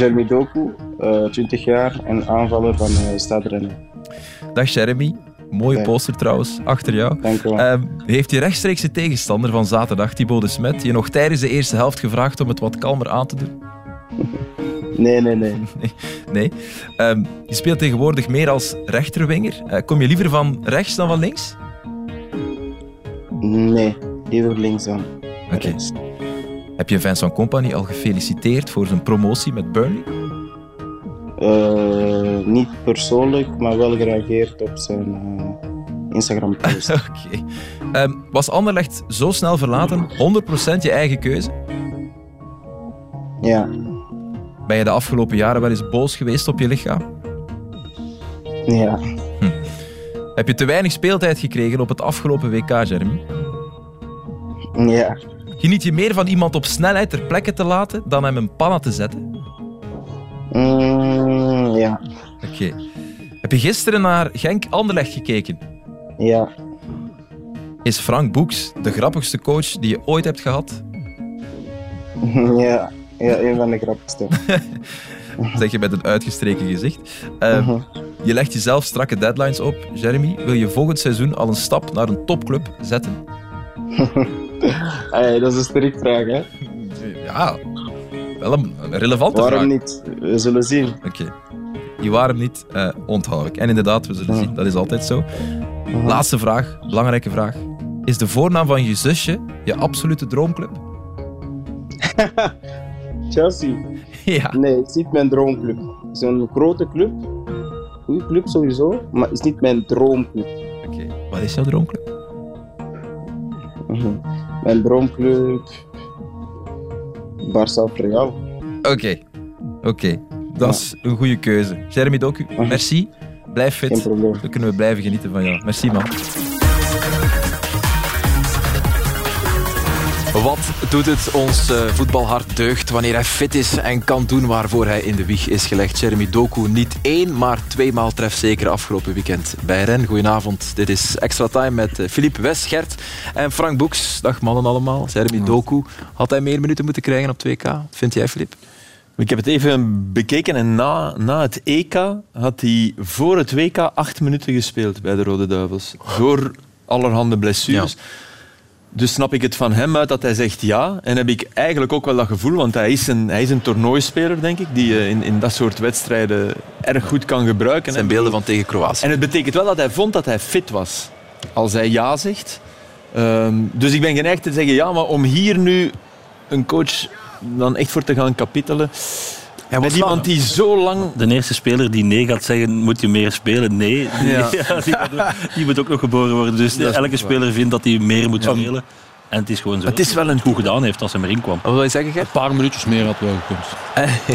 Jeremy Doku, uh, 20 jaar en aanvaller van uh, Stade Rennes. Dag Jeremy. Mooie poster trouwens, achter jou. Dank u wel. Ehm, heeft je rechtstreekse tegenstander van zaterdag, Thibaut de Smet, je nog tijdens de eerste helft gevraagd om het wat kalmer aan te doen? nee, nee, nee. Nee. Ehm, je speelt tegenwoordig meer als rechterwinger. Eh, kom je liever van rechts dan van links? Nee, liever links dan. Oké. rechts. Heb je Vincent Company al gefeliciteerd voor zijn promotie met Burnley? Eh, niet persoonlijk, maar wel gereageerd op zijn eh, Instagram post. Oké. Ehm, was Anderlecht zo snel verlaten 100% je eigen keuze? ja, Ben je de afgelopen jaren wel eens boos geweest op je lichaam? ja. Heb je te weinig speeltijd gekregen op het afgelopen WK, Jeremy? Ja, Geniet je meer van iemand op snelheid ter plekke te laten dan hem een panna te zetten? Mm, ja, Oké. Heb je gisteren naar Genk Anderlecht gekeken? ja. Is Frank Boeks de grappigste coach die je ooit hebt gehad? ja, ja, een van de grappigste. Zeg je met een uitgestreken gezicht. Ehm, Mhm. Je legt jezelf strakke deadlines op. Jeremy, wil je volgend seizoen al een stap naar een topclub zetten? Hey, dat is een sterk vraag, hè? Ja, wel een, relevante Waarom vraag. niet? We zullen zien. Oké. Die waren niet, eh onthoud ik. En inderdaad, we zullen Ja. zien. Dat is altijd zo. Laatste vraag, belangrijke vraag. Is de voornaam van je zusje je absolute droomclub? Chelsea. Ja. Nee, het is niet mijn droomclub. Het is een grote club. Goede club sowieso, maar het is niet mijn droomclub. Oké. Wat is jouw droomclub? Mhm. Mijn droomclub. Barça of Real. Oké. Oké. Dat is een goede keuze. Jeremy Doku, merci. Blijf fit. Dan kunnen we blijven genieten van jou. Merci, man. Wat doet het ons eh, voetbalhart deugd wanneer hij fit is en kan doen waarvoor hij in de wieg is gelegd? Jeremy Doku niet één, maar tweemaal trefzeker afgelopen weekend bij Ren. Goedenavond, dit is Extra Time met eh, Philippe West, Gert en Frank Boeks. Dag mannen allemaal. Jeremy Doku, had hij meer minuten moeten krijgen op 2K? Vind jij, Philippe? Ik heb het even bekeken en na, na het EK had hij voor het WK acht minuten gespeeld bij de Rode Duivels. Door allerhande blessures. Dus snap ik het van hem uit dat hij zegt ja. En heb ik eigenlijk ook wel dat gevoel, want hij is een, hij is een toernooispeler, denk ik, die je in, in dat soort wedstrijden erg goed kan gebruiken. Zijn beelden van tegen Kroatië. En het betekent wel dat hij vond dat hij fit was. Als hij ja zegt. Ehm, dus ik ben geneigd te zeggen ja, maar om hier nu een coach dan echt voor te gaan kapitelen. Met iemand die zo lang... De eerste speler die nee gaat zeggen, moet je meer spelen? Nee. Ja. Ja, die, moet ook, die moet ook nog geboren worden. Dus Dat elke waar. speler vindt dat hij meer moet spelen. En het is gewoon zo. Het is wel een goed gedaan heeft als hij erin kwam. Wat wil je zeggen, Gert? Een paar minuutjes meer had wel gekund.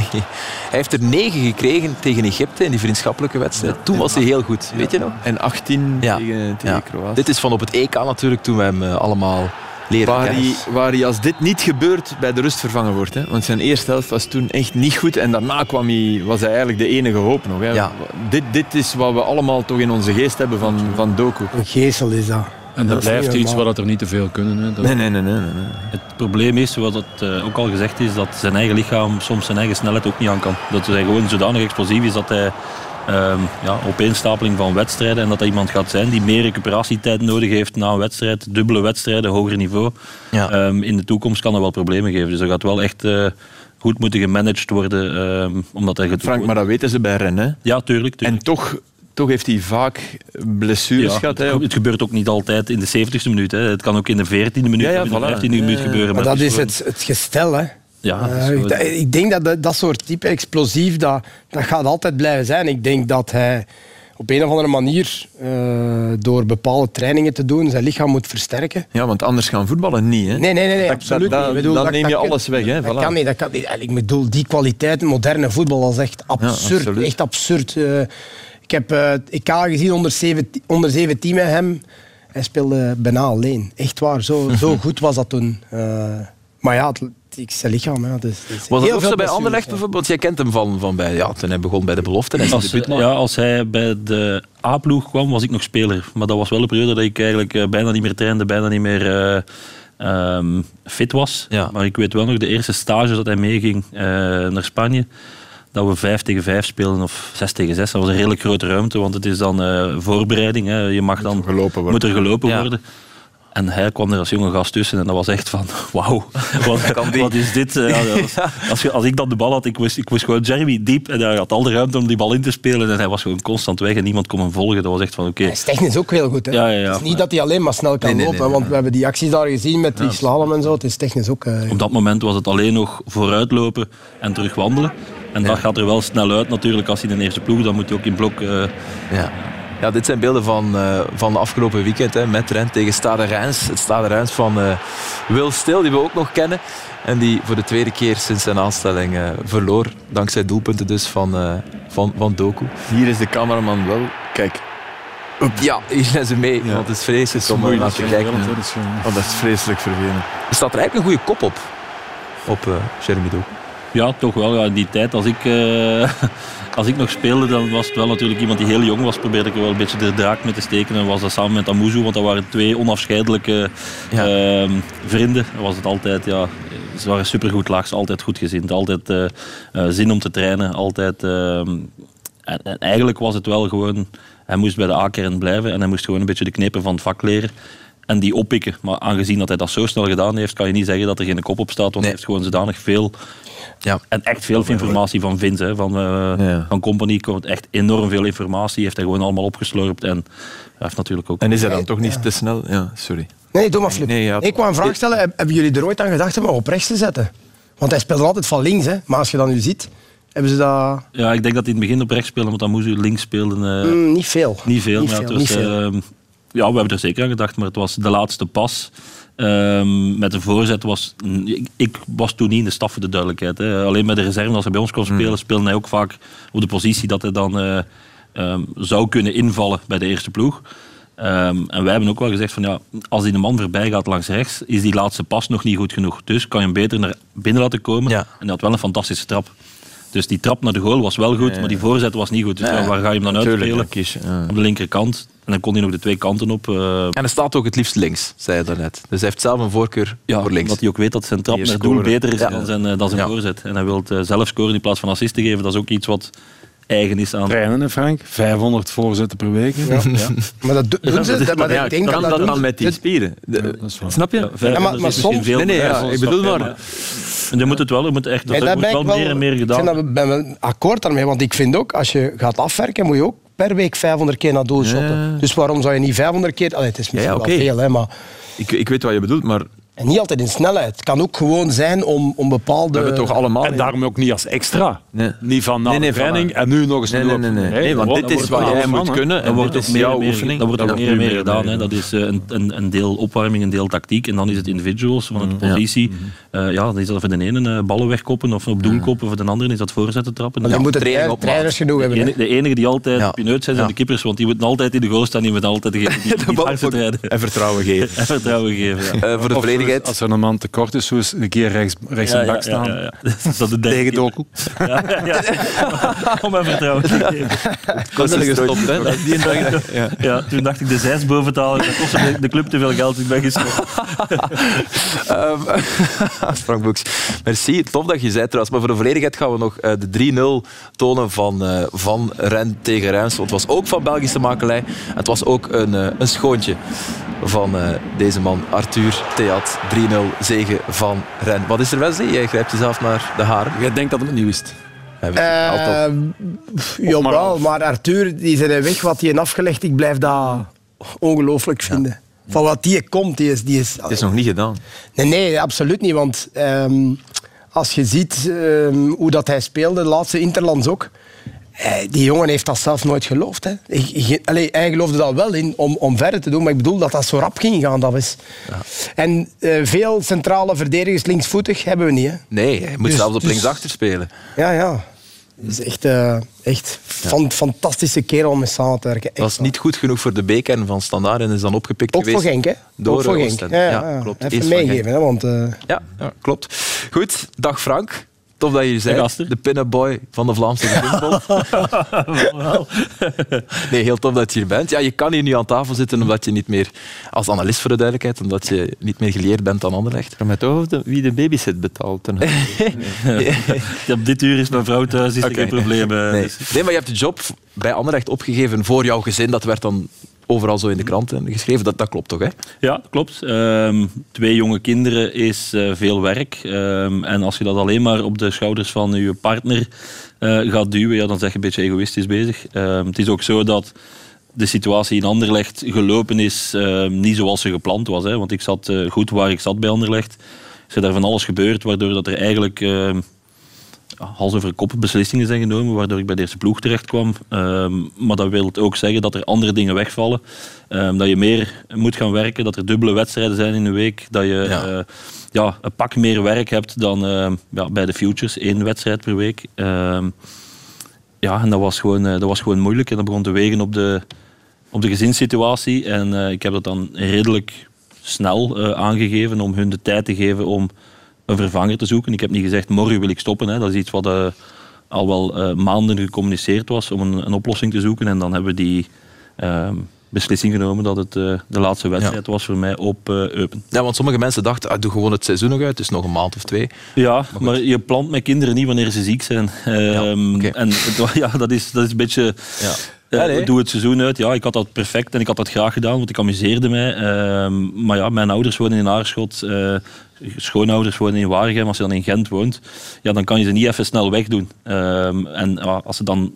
hij heeft er negen gekregen tegen Egypte in die vriendschappelijke wedstrijd. Toen was hij heel goed, weet je nog? En 18 Ja. tegen, tegen Ja. Kroatië. Dit is van op het EK natuurlijk, toen we hem eh, allemaal Waar hij, waar hij, als dit niet gebeurt, bij de rust vervangen wordt. Hè? Want zijn eerste helft was toen echt niet goed. En daarna kwam hij, was hij eigenlijk de enige hoop nog. Hè? Ja. Dit, dit is wat we allemaal toch in onze geest hebben van, van Doku. Een geestel is dat. En Dat blijft iets wat er niet te veel kunnen. Hè. Dat- Nee, nee, nee. nee, nee. Het probleem is, zoals dat eh, ook al gezegd is, dat zijn eigen lichaam soms zijn eigen snelheid ook niet aan kan. Dat hij gewoon zodanig explosief is dat hij ehm ja, opeenstapeling van wedstrijden en dat hij iemand gaat zijn die meer recuperatietijd nodig heeft na een wedstrijd, dubbele wedstrijden, hoger niveau. Ja. Ehm, in de toekomst kan dat wel problemen geven. Dus dat gaat wel echt eh, goed moeten gemanaged worden. ehm, omdat hij Frank, maar dat weten ze bij Rennes. hè. Ja, tuurlijk. tuurlijk. En toch, toch heeft hij vaak blessures Ja, gehad. het, gebeurt ook niet altijd in de 70ste minuut. Hè. Het kan ook in de 14e minuut Ja, ja, of in de voilà. 15e minuut gebeuren. Maar dat is gewoon- het, het gestel, hè. Ja, Eh, ik, ik denk dat dat, dat soort type explosief, dat, dat gaat altijd blijven zijn. Ik denk dat hij op een of andere manier, eh, door bepaalde trainingen te doen, zijn lichaam moet versterken. Ja, want anders gaan voetballen niet. Hè? Nee, nee, nee, nee Dat- absoluut dat- niet. Bedoel, dan dat- neem je alles weg. Hè? Dat Voilà. kan niet, dat kan niet. Ik bedoel, die kwaliteit, moderne voetbal, dat is echt absurd. echt absurd. Eh, ik heb eh ik had gezien onder 17, onder 17 met hem. Hij speelde bijna alleen. Echt waar, zo, zo goed was dat toen. Maar ja, het, is zijn lichaam. Hè. Was dat ook veel zo bij Anderlecht bijvoorbeeld? Jij kent hem van, van bij, ja, toen hij begon bij de belofte. En Als, ja, als hij bij de A-ploeg kwam, was ik nog speler. Maar dat was wel een periode dat ik eigenlijk eh, bijna niet meer trainde, bijna niet meer eh, ehm, fit was. Ja. Maar ik weet wel nog de eerste stage dat hij meeging eh, naar Spanje. dat we 5 tegen 5 spelen of 6 tegen 6. Dat was een redelijk grote ruimte, want het is dan eh, voorbereiding. Hè. Je mag dan, gelopen worden. moet er gelopen Ja. En hij kwam er als jonge gast tussen en dat was echt van, wauw, wat, wat is dit? Eh, ja, dat was- als, je, als ik dan de bal had, ik wist, ik wist gewoon Jeremy diep en hij had al de ruimte om die bal in te spelen en hij was gewoon constant weg en niemand kon hem volgen. Dat was echt van, oké, Hij is technisch ook heel goed. Hè? Ja, ja, ja. Het is niet dat hij alleen maar snel kan Nee, nee, lopen, nee, want we hebben die acties daar gezien met die slalom en zo. Het is technisch ook... eh, op dat moment was het alleen nog vooruitlopen en terug wandelen. En dat gaat er wel snel uit natuurlijk als hij in de eerste ploeg, dan moet hij ook in blok... eh, Ja. Ja, dit zijn beelden van, eh van de afgelopen weekend hè, met Rent tegen Stade Reims. Het Stade Reims van eh, Wil Stil, die we ook nog kennen. En die voor de tweede keer sinds zijn aanstelling eh, verloor. Dankzij doelpunten dus van, eh, van, van Doku. Hier is de cameraman wel. Kijk, Ja, hier zijn ze mee. Ja. Want het is vreselijk om naar te kijken. oh, dat is vreselijk vervelend. Er staat er eigenlijk een goede kop op. Op eh Jeremy Doku. Ja, toch wel. Ja, in die tijd, als ik, eh, als ik nog speelde, dan was het wel natuurlijk iemand die heel jong was. Probeerde ik er wel een beetje de draak mee te steken. En was dat samen met Amuzu, want dat waren twee onafscheidelijke Ja. ehm, vrienden. Was het altijd, ja, ze waren supergoed laags, altijd goed gezind. Altijd eh, eh, zin om te trainen. Altijd, ehm, en, en eigenlijk was het wel gewoon, hij moest bij de A-kern blijven en hij moest gewoon een beetje de knepen van het vak leren. En die oppikken. Maar aangezien dat hij dat zo snel gedaan heeft, kan je niet zeggen dat er geen kop op staat. Want Nee. hij heeft gewoon zodanig veel Ja. en echt veel informatie van Vince, hè, van, eh, Ja. van Company. komt echt enorm veel informatie. Heeft hij gewoon allemaal opgeslorpt. En hij heeft natuurlijk ook... En is hij dan toch niet te snel? Ja, sorry. Nee, doe maar Flip. Nee, ja. Ik wou een vraag stellen. Heb- Hebben jullie er ooit aan gedacht om hem op rechts te zetten? Want hij speelde altijd van links, hè? maar als je dat nu ziet, hebben ze dat Ja, ik denk dat hij in het begin op rechts speelde, omdat Amuzu links speelde. eh, mm, niet veel. Niet veel, Niet maar veel, het niet was, veel. ehm, ja, we hebben er zeker aan gedacht, maar het was de laatste pas. Ehm, met de voorzet was... Ik, ik was toen niet in de staf voor de duidelijkheid. Hè. Alleen bij de reserve, als hij bij ons kon spelen, speelde hij ook vaak op de positie dat hij dan eh, ehm, zou kunnen invallen bij de eerste ploeg. Ehm, en wij hebben ook wel gezegd van ja, als die de man voorbij gaat langs rechts, is die laatste pas nog niet goed genoeg. Dus kan je hem beter naar binnen laten komen. Ja. En hij had wel een fantastische trap. Dus die trap naar de goal was wel goed, maar die voorzet was niet goed. Dus ja, waar ga je hem dan uitspelen? je, ja. Op de linkerkant. En dan kon hij nog de twee kanten op. eh, En hij staat ook het liefst links, zei hij daarnet. Dus hij heeft zelf een voorkeur ja, voor links. Omdat hij ook weet dat zijn trap naar doel beter is dan zijn, eh, dan zijn voorzet. En hij wil eh, zelf scoren in plaats van assist te geven. Dat is ook iets wat eigen is aan... Trainen, hè, Frank? 500 voorzetten per week. hè? Ja. Maar dat do- doen ze. dat- maar Ja, ik denk kan dat dat doen dan met die spieren? De- dat snap je? Ja, Ja, maar- dat maar soms- veel, Nee, nee, maar ja, ik bedoel je, maar- En je moet het wel, er moet echt moet ben wel ik wel- meer en meer Ik gedaan dat we- ben wel akkoord daarmee, want ik vind ook, als je gaat afwerken, moet je ook per week 500 keer naar doel shotten. Dus waarom zou je niet 500 keer... Allee, het is misschien Ja, ja, wel veel, hè, maar... Ik, ik weet wat je bedoelt, maar En niet altijd in snelheid. Het kan ook gewoon zijn om, om bepaalde... we hebben toch allemaal... En daarom ook niet als extra. Nee. Niet van na Nee, nee, de training en nu nog eens Nee, een nee, nee, nee. Nee, want dat dit is wat jij moet kunnen. Dat En wordt ook meer oefening. dat wordt ook meer en meer gedaan. Hè. Dat is eh, een, een, een deel opwarming, een deel tactiek. En dan is het individuals van de positie. Eh, ja, dan is dat voor de ene eh, ballen wegkoppen of op doel koppen. Voor de andere is dat voorzetten trappen. Maar dan Ja, moeten trainers genoeg de, hebben. de enige die altijd Ja. op je neus zijn, zijn Ja. de kippers. Want die moeten altijd in de goal staan. Die moeten altijd die bal vertrouwen geven. En vertrouwen geven. Ja. Eh, voor de Als er een man tekort is, zo eens een keer rechts, rechts Ja, in bak staan. ja, ja, ja. Dat de Tegen. Doku. Ja, ja, ja. Om hem vertrouwen te geven. Dat is gestopt, hè? Die dag, ja. Ja, toen dacht ik de zes boven te halen. Dat kostte de, de club te veel geld. Ik ben gestopt. Ehm, Frank Boeks, merci. Tof dat je zei trouwens. Maar voor de volledigheid gaan we nog eh, de 3-0 tonen van, eh van Ren tegen Reims. Want het was ook van Belgische makelij. Het was ook een, eh, een schoontje van eh, deze man, Arthur Theat. 3-0 zegen van Ren. Wat is er Wesley? Jij grijpt jezelf naar de haren. Jij denkt dat het. Hij. Eh, pff, jawel, maar. Arthur, die zijn weg wat hij heeft afgelegd, ik blijf dat ongelooflijk vinden. Van wat die komt, die is... Die is Het is nog niet gedaan. Nee, nee, absoluut niet. Want ehm, als je ziet ehm, hoe dat hij speelde, de laatste Interlands ook. Eh, die jongen heeft dat zelf nooit geloofd. Hè. Allee, hij geloofde dat wel in om, om verder te doen, maar ik bedoel dat dat zo rap ging gaan. Dat was. En eh, veel centrale verdedigers linksvoetig hebben we niet. Hè. Nee, hij moet Dus- zelfs op dus- linksachter spelen. Ja, ja. Is echt, eh echt fan, fantastische kerel om mee samen te werken. Echt Dat was niet goed genoeg voor de B-kern van Standaard en is dan opgepikt Ook geweest. voor Genk, hè? Door Ook voor Genk. Ja, Ja, ja, klopt. Even van meegeven, hè, want... Ja, ja, klopt. Goed, dag Frank. Tof dat je hier bent. De pin-up boy van de Vlaamse Gezinsbond. nee, heel tof dat je hier bent. Ja, je kan hier nu aan tafel zitten omdat je niet meer, als analist voor de duidelijkheid, omdat je niet meer geleerd bent aan Anderlecht. Ik vraag me toch wie de babysit betaalt. Op dit uur is mijn vrouw thuis, is er geen probleem. eh, Nee. dus- nee, maar je hebt de job bij Anderlecht opgegeven voor jouw gezin. Dat werd dan overal zo in de kranten geschreven. Dat, dat klopt toch, hè? Ja, klopt. Ehm, twee jonge kinderen is eh, veel werk. Ehm, en als je dat alleen maar op de schouders van je partner eh, gaat duwen, ja, dan zeg je een beetje egoïstisch bezig. Ehm, het is ook zo dat de situatie in Anderlecht gelopen is niet zoals ze gepland was. Hè, want ik zat eh, goed waar ik zat bij Anderlecht. Er is daar van alles gebeurd, waardoor dat er eigenlijk... hals over kop beslissingen zijn genomen, waardoor ik bij de eerste ploeg terecht kwam. Ehm, maar dat wil ook zeggen dat er andere dingen wegvallen. Ehm, dat je meer moet gaan werken, dat er dubbele wedstrijden zijn in een week. Dat je Ja. ja. ja, een pak meer werk hebt dan ehm, ja, bij de Futures, één wedstrijd per week. Ja, en dat was, gewoon, eh, dat was gewoon moeilijk. En dat begon te wegen op de, op de gezinssituatie. En eh, ik heb dat dan redelijk snel eh, aangegeven om hun de tijd te geven om een vervanger te zoeken. Ik heb niet gezegd, morgen wil ik stoppen. Hè. Dat is iets wat eh, al wel eh, maanden gecommuniceerd was om een, een oplossing te zoeken. En dan hebben we die ehm, beslissing genomen dat het eh, de laatste wedstrijd was voor mij op Eupen. Ja, want sommige mensen dachten, ah, doe gewoon het seizoen nog uit. Het is nog een maand of twee. Ja, maar, je plant met kinderen niet wanneer ze ziek zijn. Ehm, oké. En het ja, dat, is, dat is een beetje... Ja. Nee. Doe het seizoen uit. Ja, ik had dat perfect en ik had dat graag gedaan, want ik amuseerde mij. Ehm, maar ja, mijn ouders wonen in Aarschot. eh, schoonouders wonen in Waregem. Als je dan in Gent woont, ja, dan kan je ze niet even snel wegdoen. Ehm, en als, ze dan,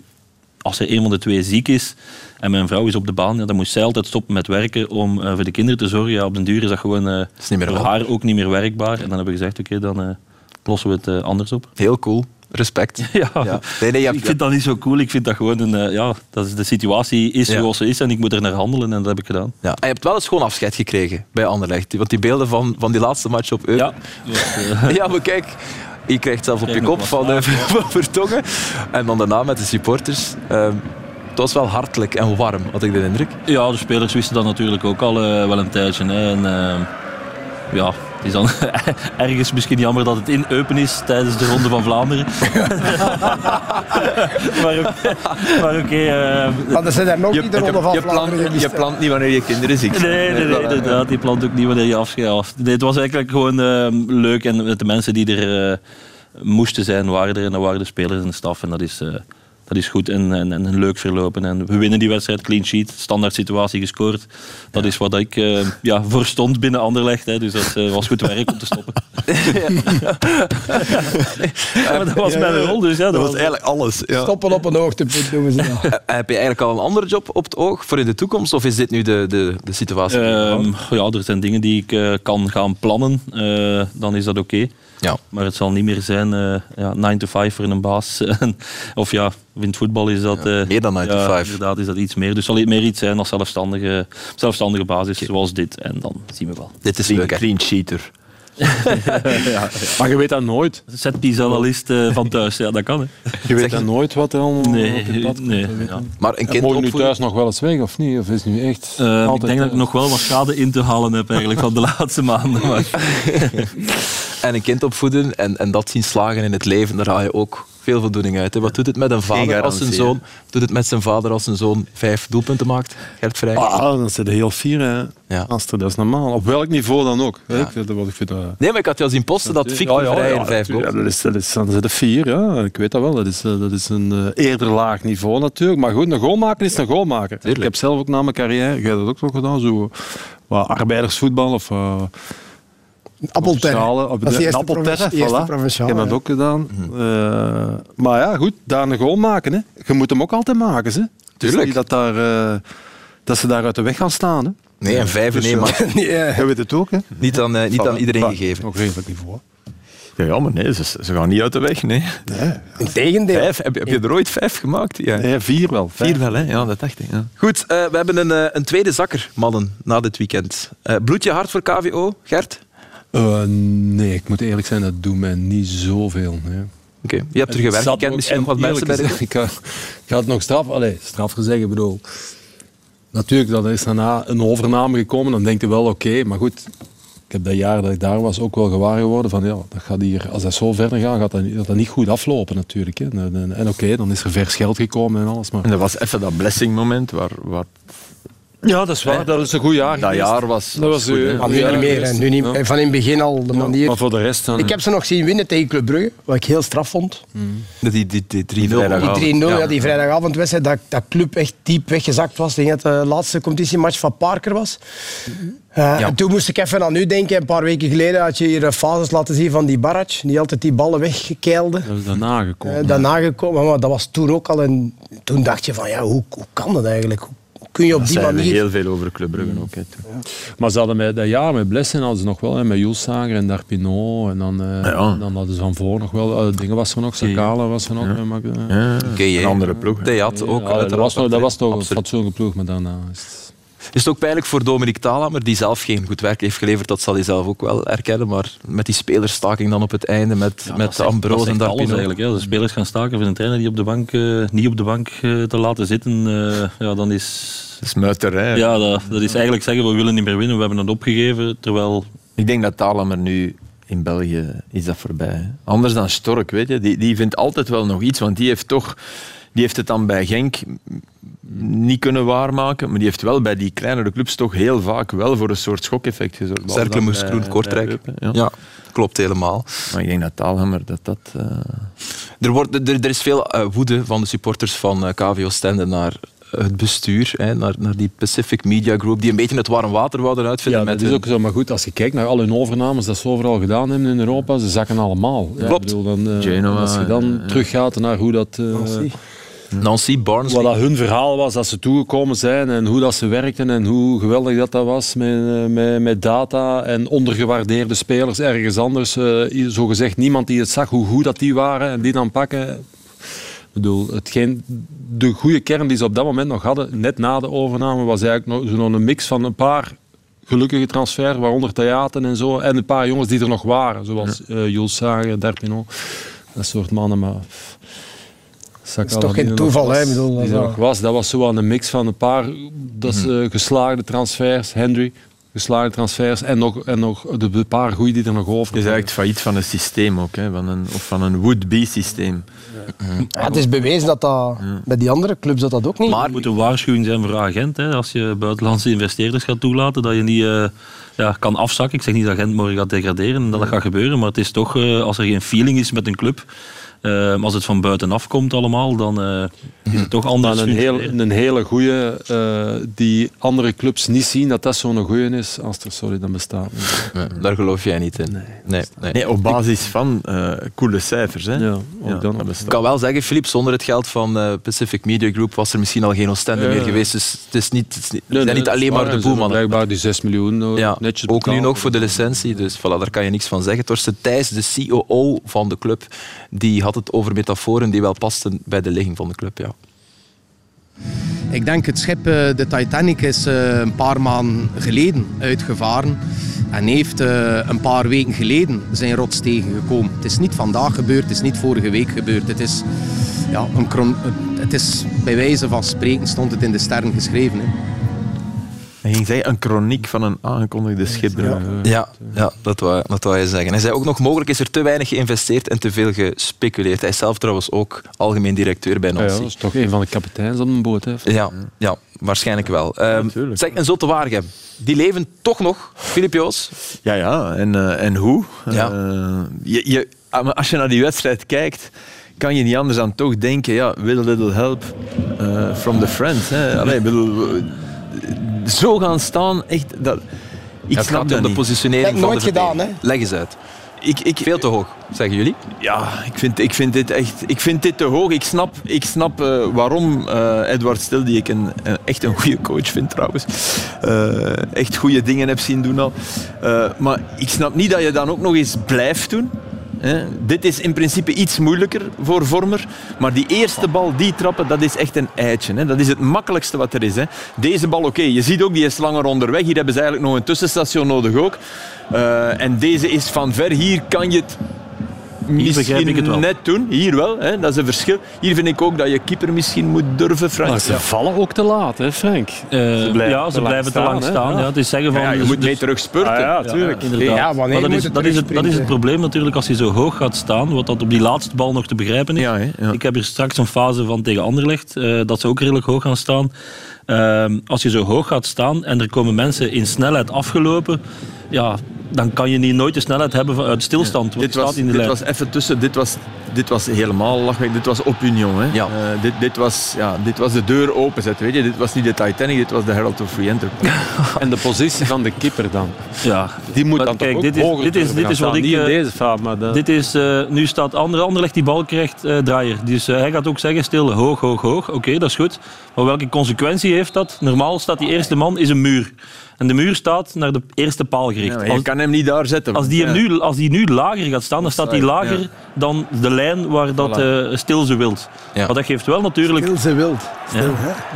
als er een van de twee ziek is en mijn vrouw is op de baan, ja, dan moest zij altijd stoppen met werken om eh, voor de kinderen te zorgen. Ja, op den duur is dat gewoon eh, is voor haar ook niet meer werkbaar. En dan hebben we gezegd, oké, dan lossen we het anders op. Heel cool. Respect. Ja. Ja. Nee, nee, je hebt- ik vind dat niet zo cool. Ik vind dat gewoon een, eh, ja, dat is, de situatie is zoals ze is en ik moet er naar handelen en dat heb ik gedaan. Ja. Je hebt wel een schoon afscheid gekregen bij Anderlecht. Want die beelden van, van die laatste match op Eupen. Ja, Ja, maar kijk, je krijgt zelf op je kop van, eh, van Vertongen. En dan daarna met de supporters. Ehm, het was wel hartelijk en warm, had ik de indruk. ja, de spelers wisten dat natuurlijk ook al eh, wel een tijdje. Hè. En, eh, ja, het is dan ergens misschien jammer dat het in Eupen is tijdens de Ronde van Vlaanderen. maar oké, maar oké, eh, Hadden ze daar nog niet de ronde van je, plant, Vlaanderen je gemist? plant niet wanneer je kinderen ziek zijn. Nee, nee, nee, inderdaad. Die plant ook niet wanneer je afschaft. Nee, het was eigenlijk gewoon eh, leuk. En met de mensen die er eh, moesten zijn, waren er. En waren de spelers en de staf. En dat is, eh, dat is goed en, en, en leuk verlopen. En we winnen die wedstrijd, clean sheet, standaard situatie gescoord. Dat is wat ik eh, ja, voor stond binnen Anderlecht. Hè. Dus dat eh, was goed werk om te stoppen. Ja, maar dat was mijn rol. Dus, ja, dat Dat was was eigenlijk alles. Ja. Stoppen op een hoogtepunt noemen ze dat. Eh, Heb je eigenlijk al een andere job op het oog voor in de toekomst? Of is dit nu de, de, de situatie? Ehm, ja, er zijn dingen die ik kan gaan plannen. Eh, dan is dat oké. Ja. Maar het zal niet meer zijn eh ja, 9 to 5 voor een baas. of ja, in het voetbal is dat... Ja, eh, meer dan 9 to ja, 5. Inderdaad is dat iets meer. Dus zal het meer iets zijn als zelfstandige, zelfstandige basis zoals dit. En dan zien we wel. Dit is Clean, leuk, cheater. Maar je weet dat nooit. Setpiece analist eh, van thuis, ja dat kan hè. Je weet dat nooit wat er allemaal Nee, op je pad komt. nee, ja. Maar een En kind Mogen nu opvoeden... thuis nog wel eens weg of niet? Of is nu echt Eh, ik denk dat ik thuis? nog wel wat schade in te halen heb eigenlijk van de laatste maanden. Maar En een kind opvoeden en, en dat zien slagen in het leven, daar haal je ook veel voldoening uit. Hè. Wat doet het met een vader als zijn zoon? Doet het met zijn vader als zijn zoon vijf doelpunten maakt? Gert Vrij. Ah, dan zit je heel fier, hè. Ja. Aster, dat is normaal. Op welk niveau dan ook. hè. Ja. Ik dat, ik vind Nee, maar ik had jou zien posten dat Victor Vrij in vijf ja, goals. dat is, dat is, dan zit er vier, ja. Ik weet dat wel. Dat is, eh, dat is een eh, eerder laag niveau natuurlijk. Maar goed, een goalmaker is een goalmaker. Tuurlijk. Ik heb zelf ook na mijn carrière, jij hebt dat ook nog gedaan, zo wat arbeidersvoetbal of... eh, Appelterre. Op Dat is de- de Appelterre, voilà. Ik heb dat ja. ook gedaan. Eh, maar ja, goed, daar een goal maken. Hè. Je moet hem ook altijd maken. Hè. Tuurlijk. dat, daar, eh, dat ze daar uit de weg gaan staan. Hè. Nee, een vijf in Dus, één ja. match. Nee, eh, Jij weet het ook, hè? Niet aan, eh, niet aan iedereen Enfin, gegeven. Nog redelijk niveau. Ja, ja, maar nee, ze, ze gaan niet uit de weg. Nee. Integendeel. Vijf, heb, je- heb je er ooit vijf gemaakt? Ja. Nee, vier wel. Vijf. Vier wel, hè? Ja, dat dacht ik. Ja. Goed, eh, we hebben een, eh, een tweede zakker, mannen, na dit weekend. Eh bloed je hart voor KVO, Gert? Eh, nee, ik moet eerlijk zijn, dat doet mij niet zoveel. Nee. Oké, je hebt er gewerkt, je kent misschien nog wat mensen bij de. Ik, ik had nog straf, allee, straf gezegd, ik bedoel. Natuurlijk, dat is daarna een overname gekomen, dan denk je wel oké, maar goed. ik heb dat jaar dat ik daar was ook wel gewaar geworden van ja, dat gaat hier, als dat zo verder gaat, gaat dat, niet- gaat dat niet goed aflopen natuurlijk. Hè. En, en, en oké, dan is er vers geld gekomen en alles. Maar... En dat was even dat blessing moment waar, waar Ja, dat is waar. Dat is een goed jaar dat geweest. jaar was. Dat was, goed, eh. Maar nu Ja, niet meer. hè. Nu niet, Ja. Van in het begin al de manier. Maar voor de rest dan... ik heb ze nog zien winnen tegen Club Brugge, wat ik heel straf vond. Die, die, die 3-0. Die 3-0, ja. die vrijdagavondwedstrijd, dat, dat club echt diep weggezakt was. Ik denk dat het de laatste competitiematch van Parker was. Eh, En toen moest ik even aan u denken. Een paar weken geleden had je hier eh, fases laten zien van die Barac, die altijd die ballen wegkeilde. Dat is daarna gekomen. Eh, daarna gekomen, maar dat was toen ook al. En toen dacht je van, ja, hoe, hoe kan dat eigenlijk? Hoe kun je op Dat die zeiden we manier... heel veel over Club Brugge ook. Hè, toen. Maar ze hadden met, dat jaar met Blessen hadden ze nog wel, hè, met Jules Sager en Darpinot. En dan, eh, Ja. en dan hadden ze van voor nog wel, eh, dingen was er nog, Sakala was er nog. eh, maar, eh, Ja, Oké, een andere ploeg. Theat ook. ja, dat, was, nog- dat was toch een fatsoenlijke ploeg, maar daarna is het... Is het ook pijnlijk voor Dominic Thalhammer, die zelf geen goed werk heeft geleverd, dat zal hij zelf ook wel erkennen, maar met die spelerstaking dan op het einde, met, Ja, met dat en Darpino. eigenlijk. Ja. De spelers gaan staken voor een trainer die op de bank, eh, niet op de bank eh, te laten zitten. eh, ja, dan is, Dat is muiterij. ja, dat, dat is eigenlijk zeggen we willen niet meer winnen, we hebben het opgegeven. Terwijl Ik denk dat Thaler nu in België is dat voorbij. Anders dan Stork, weet je. Die, die vindt altijd wel nog iets, want die heeft toch... Die heeft het dan bij Genk niet kunnen waarmaken, maar die heeft wel bij die kleinere clubs toch heel vaak wel voor een soort schokeffect gezorgd. Behalve Cercle, dan Moes, bij- Groen, bij Kortrijk. Ja. Ja, klopt helemaal. Maar ik denk dat Taalhammer dat dat... eh, Er, wordt, er, er is veel eh, woede van de supporters van eh, KVO Stende naar het bestuur, hè, naar, naar die Pacific Media Group, die een beetje het warm water wouden uitvinden. Ja, met dat is hun- ook zo. Maar goed, als je kijkt naar al hun overnames dat ze overal gedaan hebben in Europa, ze zakken allemaal. Klopt. bedoel, dan, eh, Genoa, als je dan teruggaat naar hoe dat... Nancy Barnes. wat dat hun verhaal was, dat ze toegekomen zijn en hoe dat ze werkten en hoe geweldig dat, dat was met, eh, met, met data en ondergewaardeerde spelers ergens anders. eh zo gezegd, niemand die het zag hoe goed dat die waren en die dan pakken. Ik bedoel, hetgeen, de goede kern die ze op dat moment nog hadden, net na de overname, was eigenlijk nog, zo'n een mix van een paar gelukkige transfers, waaronder Theaten en zo, en een paar jongens die er nog waren, zoals eh Jules Sager, Derpino, dat soort mannen. Maar, dat is toch geen toeval, hè? Die er nog was. Dat was zo aan een mix van een paar dat is, eh, geslaagde transfers, Henry, geslaagde transfers en nog, en nog de, de paar goeie die er nog over Het is eigenlijk failliet van een systeem ook, hè, van een, of van een would-be systeem. Ja, het is bewezen dat dat bij die andere clubs dat dat ook niet... Maar het moet een waarschuwing zijn voor agent. Hè. Als je buitenlandse investeerders gaat toelaten, dat je niet eh, ja, kan afzakken. Ik zeg niet dat agent morgen gaat degraderen en dat dat gaat gebeuren. Maar het is toch, eh, als er geen feeling is met een club, eh, als het van buitenaf komt allemaal, dan eh, is het toch anders. Maar een, heel, een hele goeie eh, die andere clubs niet zien dat dat zo'n goeie is. Als er, sorry, dan bestaat. Nee, daar geloof jij niet in. Nee, nee. Nee, op basis van eh coole cijfers. Hè. Ja, ook Ja, dan. dat bestaat. Ik kan wel zeggen, Filip, zonder het geld van eh, Pacific Media Group was er misschien al geen Oostende meer geweest. Dus het is niet, het is niet, het Nee, zijn nee, niet dat is alleen maar de boemannen. Blijkbaar die 6 miljoen Ja, netjes ook nu nog voor de licentie, dus voilà, daar kan je niks van zeggen. Torsten Thijs, de COO van de club, die had het over metaforen die wel pasten bij de ligging van de club. Ja. Ik denk het schip, eh, de Titanic, is eh, een paar maanden geleden uitgevaren. En heeft eh, een paar weken geleden zijn rots tegengekomen. Het is niet vandaag gebeurd, het is niet vorige week gebeurd. Het is, ja, een het is bij wijze van spreken stond het in de sterren geschreven. Hè. Hij ging zeggen, een chroniek van een aangekondigde schipbreuk. Ja, ja dat, wou, dat wou je zeggen. Hij zei ook nog, mogelijk is er te weinig geïnvesteerd en te veel gespeculeerd. Hij is zelf trouwens ook algemeen directeur bij Ja, ja, Nancy. dat is toch een van de kapiteins op een boot. Hè. Ja, ja, waarschijnlijk wel. Ehm, Natuurlijk. zeg, en Zotte die leven toch nog, Filip Joos? Ja, ja. En, eh, en hoe? Ja. Eh, je, je, ah, maar als je naar die wedstrijd kijkt, kan je niet anders dan toch denken, ja, with a little help eh, from the friends. Hè. Allee, ik bedoel, eh, zo gaan staan, echt... Dat, ik snap gaat dat om de positionering Dat van ik de nooit gedaan, verdediging. Leg eens uit. Ik, ik, Veel te hoog, zeggen jullie. Ja, ik vind, ik vind, dit, echt, ik vind dit te hoog. Ik snap, ik snap eh, waarom eh, Edward Stil, die ik een, een- echt een goede coach vind trouwens, eh, echt goede dingen heb zien doen al. Eh, maar ik snap niet dat je dan ook nog eens blijft doen. Hè. Dit is in principe iets moeilijker voor Vormer. Maar die eerste bal, die trappen, dat is echt een eitje. Hè. Dat is het makkelijkste wat er is. Hè. Deze bal, oké, je ziet ook, die is langer onderweg. Hier hebben ze eigenlijk nog een tussenstation nodig ook. Eh, en deze is van ver. Hier kan je het begrijp ik het wel. net doen. Hier wel, hè, dat is een verschil. Hier vind ik ook dat je keeper misschien moet durven, Frank. Maar ze vallen ook te laat, hè, Frank? Eh, blijven ja, te ze lang blijven te lang staan. Ja. Het is zeggen van, Ja, je dus- moet mee dus- terug spurten. Ah, ja, tuurlijk. Inderdaad. Maar dat, is, het dat, is het, dat is het probleem natuurlijk als je zo hoog gaat staan, wat dat op die laatste bal nog te begrijpen is. Ja, hè, ja. Ik heb hier straks een fase van tegen Anderlecht, eh, dat ze ook redelijk hoog gaan staan. Ehm, als je zo hoog gaat staan en er komen mensen in snelheid afgelopen, ja, dan kan je niet nooit de snelheid hebben van- uit stilstand. Dit je was, staat in de dit lijn. was even tussen, dit was, dit was helemaal lachwekkend. Dit was opinion. Hè. Ja. Eh, dit, dit, was, ja, dit was de deur openzetten. Weet je? Dit was niet de Titanic, dit was de Herald of Free Enterprise. En de positie van de kipper dan? ja. Die moet Maar dan kijk, toch dit ook is- hoger dit is- durven dit is wat staan. ik, Niet in eh, deze fout, maar... De... Dit is, eh, nu staat Ander, Anderlecht die bal krijgt eh, draaier. Dus eh, hij gaat ook zeggen stil, hoog, hoog, hoog. Oké, dat is goed. Maar welke consequentie heeft dat? Normaal staat die eerste man is een muur. En de muur staat naar de eerste paal gericht. Ja, je als, kan hem niet daar zetten. als, die hem nu, als die nu lager gaat staan, dan staat Offside, lager ja. dan de lijn waar dat eh, stil ze wilt. Ja. Maar dat geeft wel natuurlijk... Heel ze wild. Stil, Ja.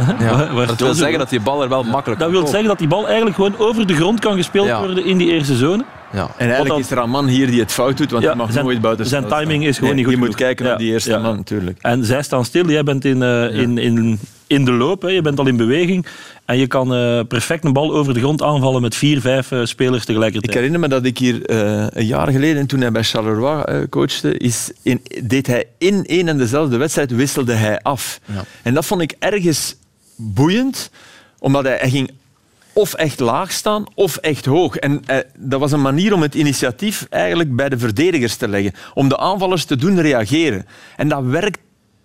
hè? Dat wil stil ze zeggen dat die bal er wel makkelijk Dat wil zeggen dat die bal eigenlijk gewoon over de grond kan gespeeld Ja. worden in die eerste zone. Ja. En eigenlijk is er een man hier die het fout doet, want Ja, hij mag zijn- nooit buiten zijn timing is gewoon Nee, niet goed Je moet kijken naar die eerste ja. man, natuurlijk. En zij staan stil, jij bent in, eh, in, in, in de loop, hè. je bent al in beweging. En je kan eh, perfect een bal over de grond aanvallen met vier, vijf eh, spelers Ik tegelijkertijd. herinner me dat ik hier eh, een jaar geleden, toen hij bij Charleroi coachte, is in, deed hij in één en dezelfde wedstrijd wisselde hij af. Ja. En dat vond ik ergens boeiend, omdat hij, hij ging of echt laag staan of echt hoog. En eh, dat was een manier om het initiatief eigenlijk bij de verdedigers te leggen. Om de aanvallers te doen reageren. En dat werkt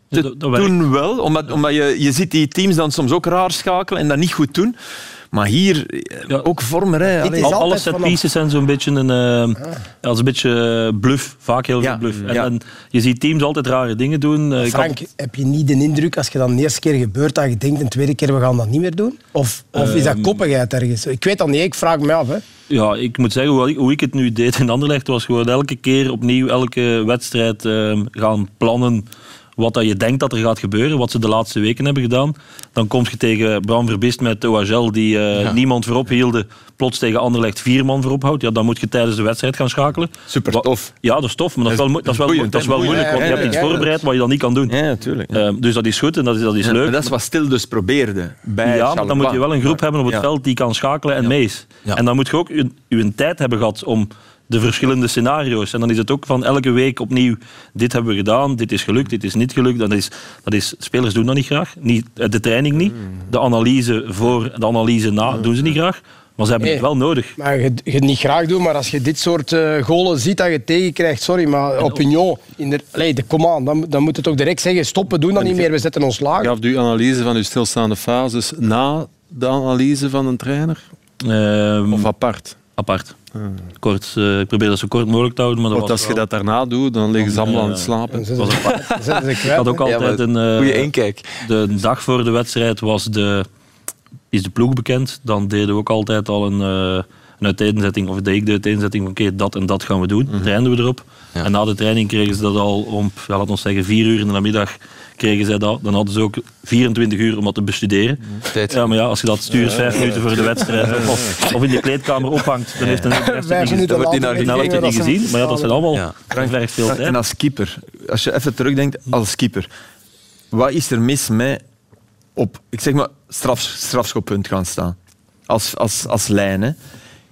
Ja, dat- dat werkt. toen wel, omdat, omdat je, je ziet die teams dan soms ook raar schakelen en dat niet goed doen. Maar hier, eh, Ja. ook vormen. Dit Allee. is Al- Alle set vanaf- pieces zijn zo'n beetje een, eh, ja, dat is een beetje eh, bluff, vaak heel veel Ja, bluff. En, ja. en je ziet teams altijd rare dingen doen. Eh, had- Frank, heb je niet de indruk als je dan de eerste keer gebeurt dat je denkt een tweede keer we gaan dat niet meer doen? Of, of is dat Ehm. koppigheid ergens? Ik weet dat niet, ik vraag me af. Hè. Ja, ik moet zeggen, hoe ik, hoe ik het nu deed in Anderlecht was gewoon elke keer opnieuw, elke wedstrijd eh, gaan plannen wat dat je denkt dat er gaat gebeuren, wat ze de laatste weken hebben gedaan. Dan kom je tegen Bram Verbist met OHL, die eh, niemand voorop hielde, plots tegen Anderlecht vier man voorop houdt. Ja, dan moet je tijdens de wedstrijd gaan schakelen. Super tof. Ja, dat is tof, maar dat is wel, dat is wel, dat is wel moeilijk, want je hebt iets voorbereid wat je dan niet kan doen. Ja, natuurlijk. Eh, dus dat is goed en dat is, dat is leuk. dat is wat Stil dus probeerde bij Ja, maar dan moet je wel een groep hebben op het Ja. veld die kan schakelen en mee is. Ja. En dan moet je ook je, je tijd hebben gehad om de verschillende scenario's. En dan is het ook van elke week opnieuw, dit hebben we gedaan, dit is gelukt, dit is niet gelukt. Dat is, dat is, spelers doen dat niet graag. Niet, eh, de training niet. De analyse voor, de analyse na doen ze niet graag. Maar ze hebben het wel nodig. Maar je, je het niet graag doen, maar als je dit soort eh golen ziet dat je tegenkrijgt, sorry, maar opinion, in de, allee, de, kom aan, dan, dan moet je toch direct zeggen, stoppen, doen dat niet meer, we zetten ons laag. Gaf u analyse van uw stilstaande fases na de analyse van een trainer? Ehm, Of apart? apart. Kort, eh, ik probeer dat zo kort mogelijk te houden. Maar dat Want was als je dat daarna doet, dan liggen ze allemaal aan het slapen. Zetten ze, Ik kwijt. had ook altijd een... eh, Goeie inkijk. De dag voor de wedstrijd was de, is de ploeg bekend. Dan deden we ook altijd al een, een uiteenzetting, of deed ik de uiteenzetting van oké, dat en dat gaan we doen. Trainden we erop. Ja. En na de training kregen ze dat al om, ja, laten we zeggen, vier uur in de namiddag kregen zij dat. Dan hadden ze ook 24 uur om dat te bestuderen. Tijd. Ja, maar ja, als je dat stuurt vijf minuten voor de wedstrijd of, of in de kleedkamer ophangt, dan heeft een Vijf niet wordt naar nou, niet gezien. Maar ja, dat zijn allemaal Ja. veel tijd. En als keeper, als je even terugdenkt als keeper, wat is er mis met op, ik zeg maar, straf, strafschoppunt gaan staan? Als, als, als lijn, hè?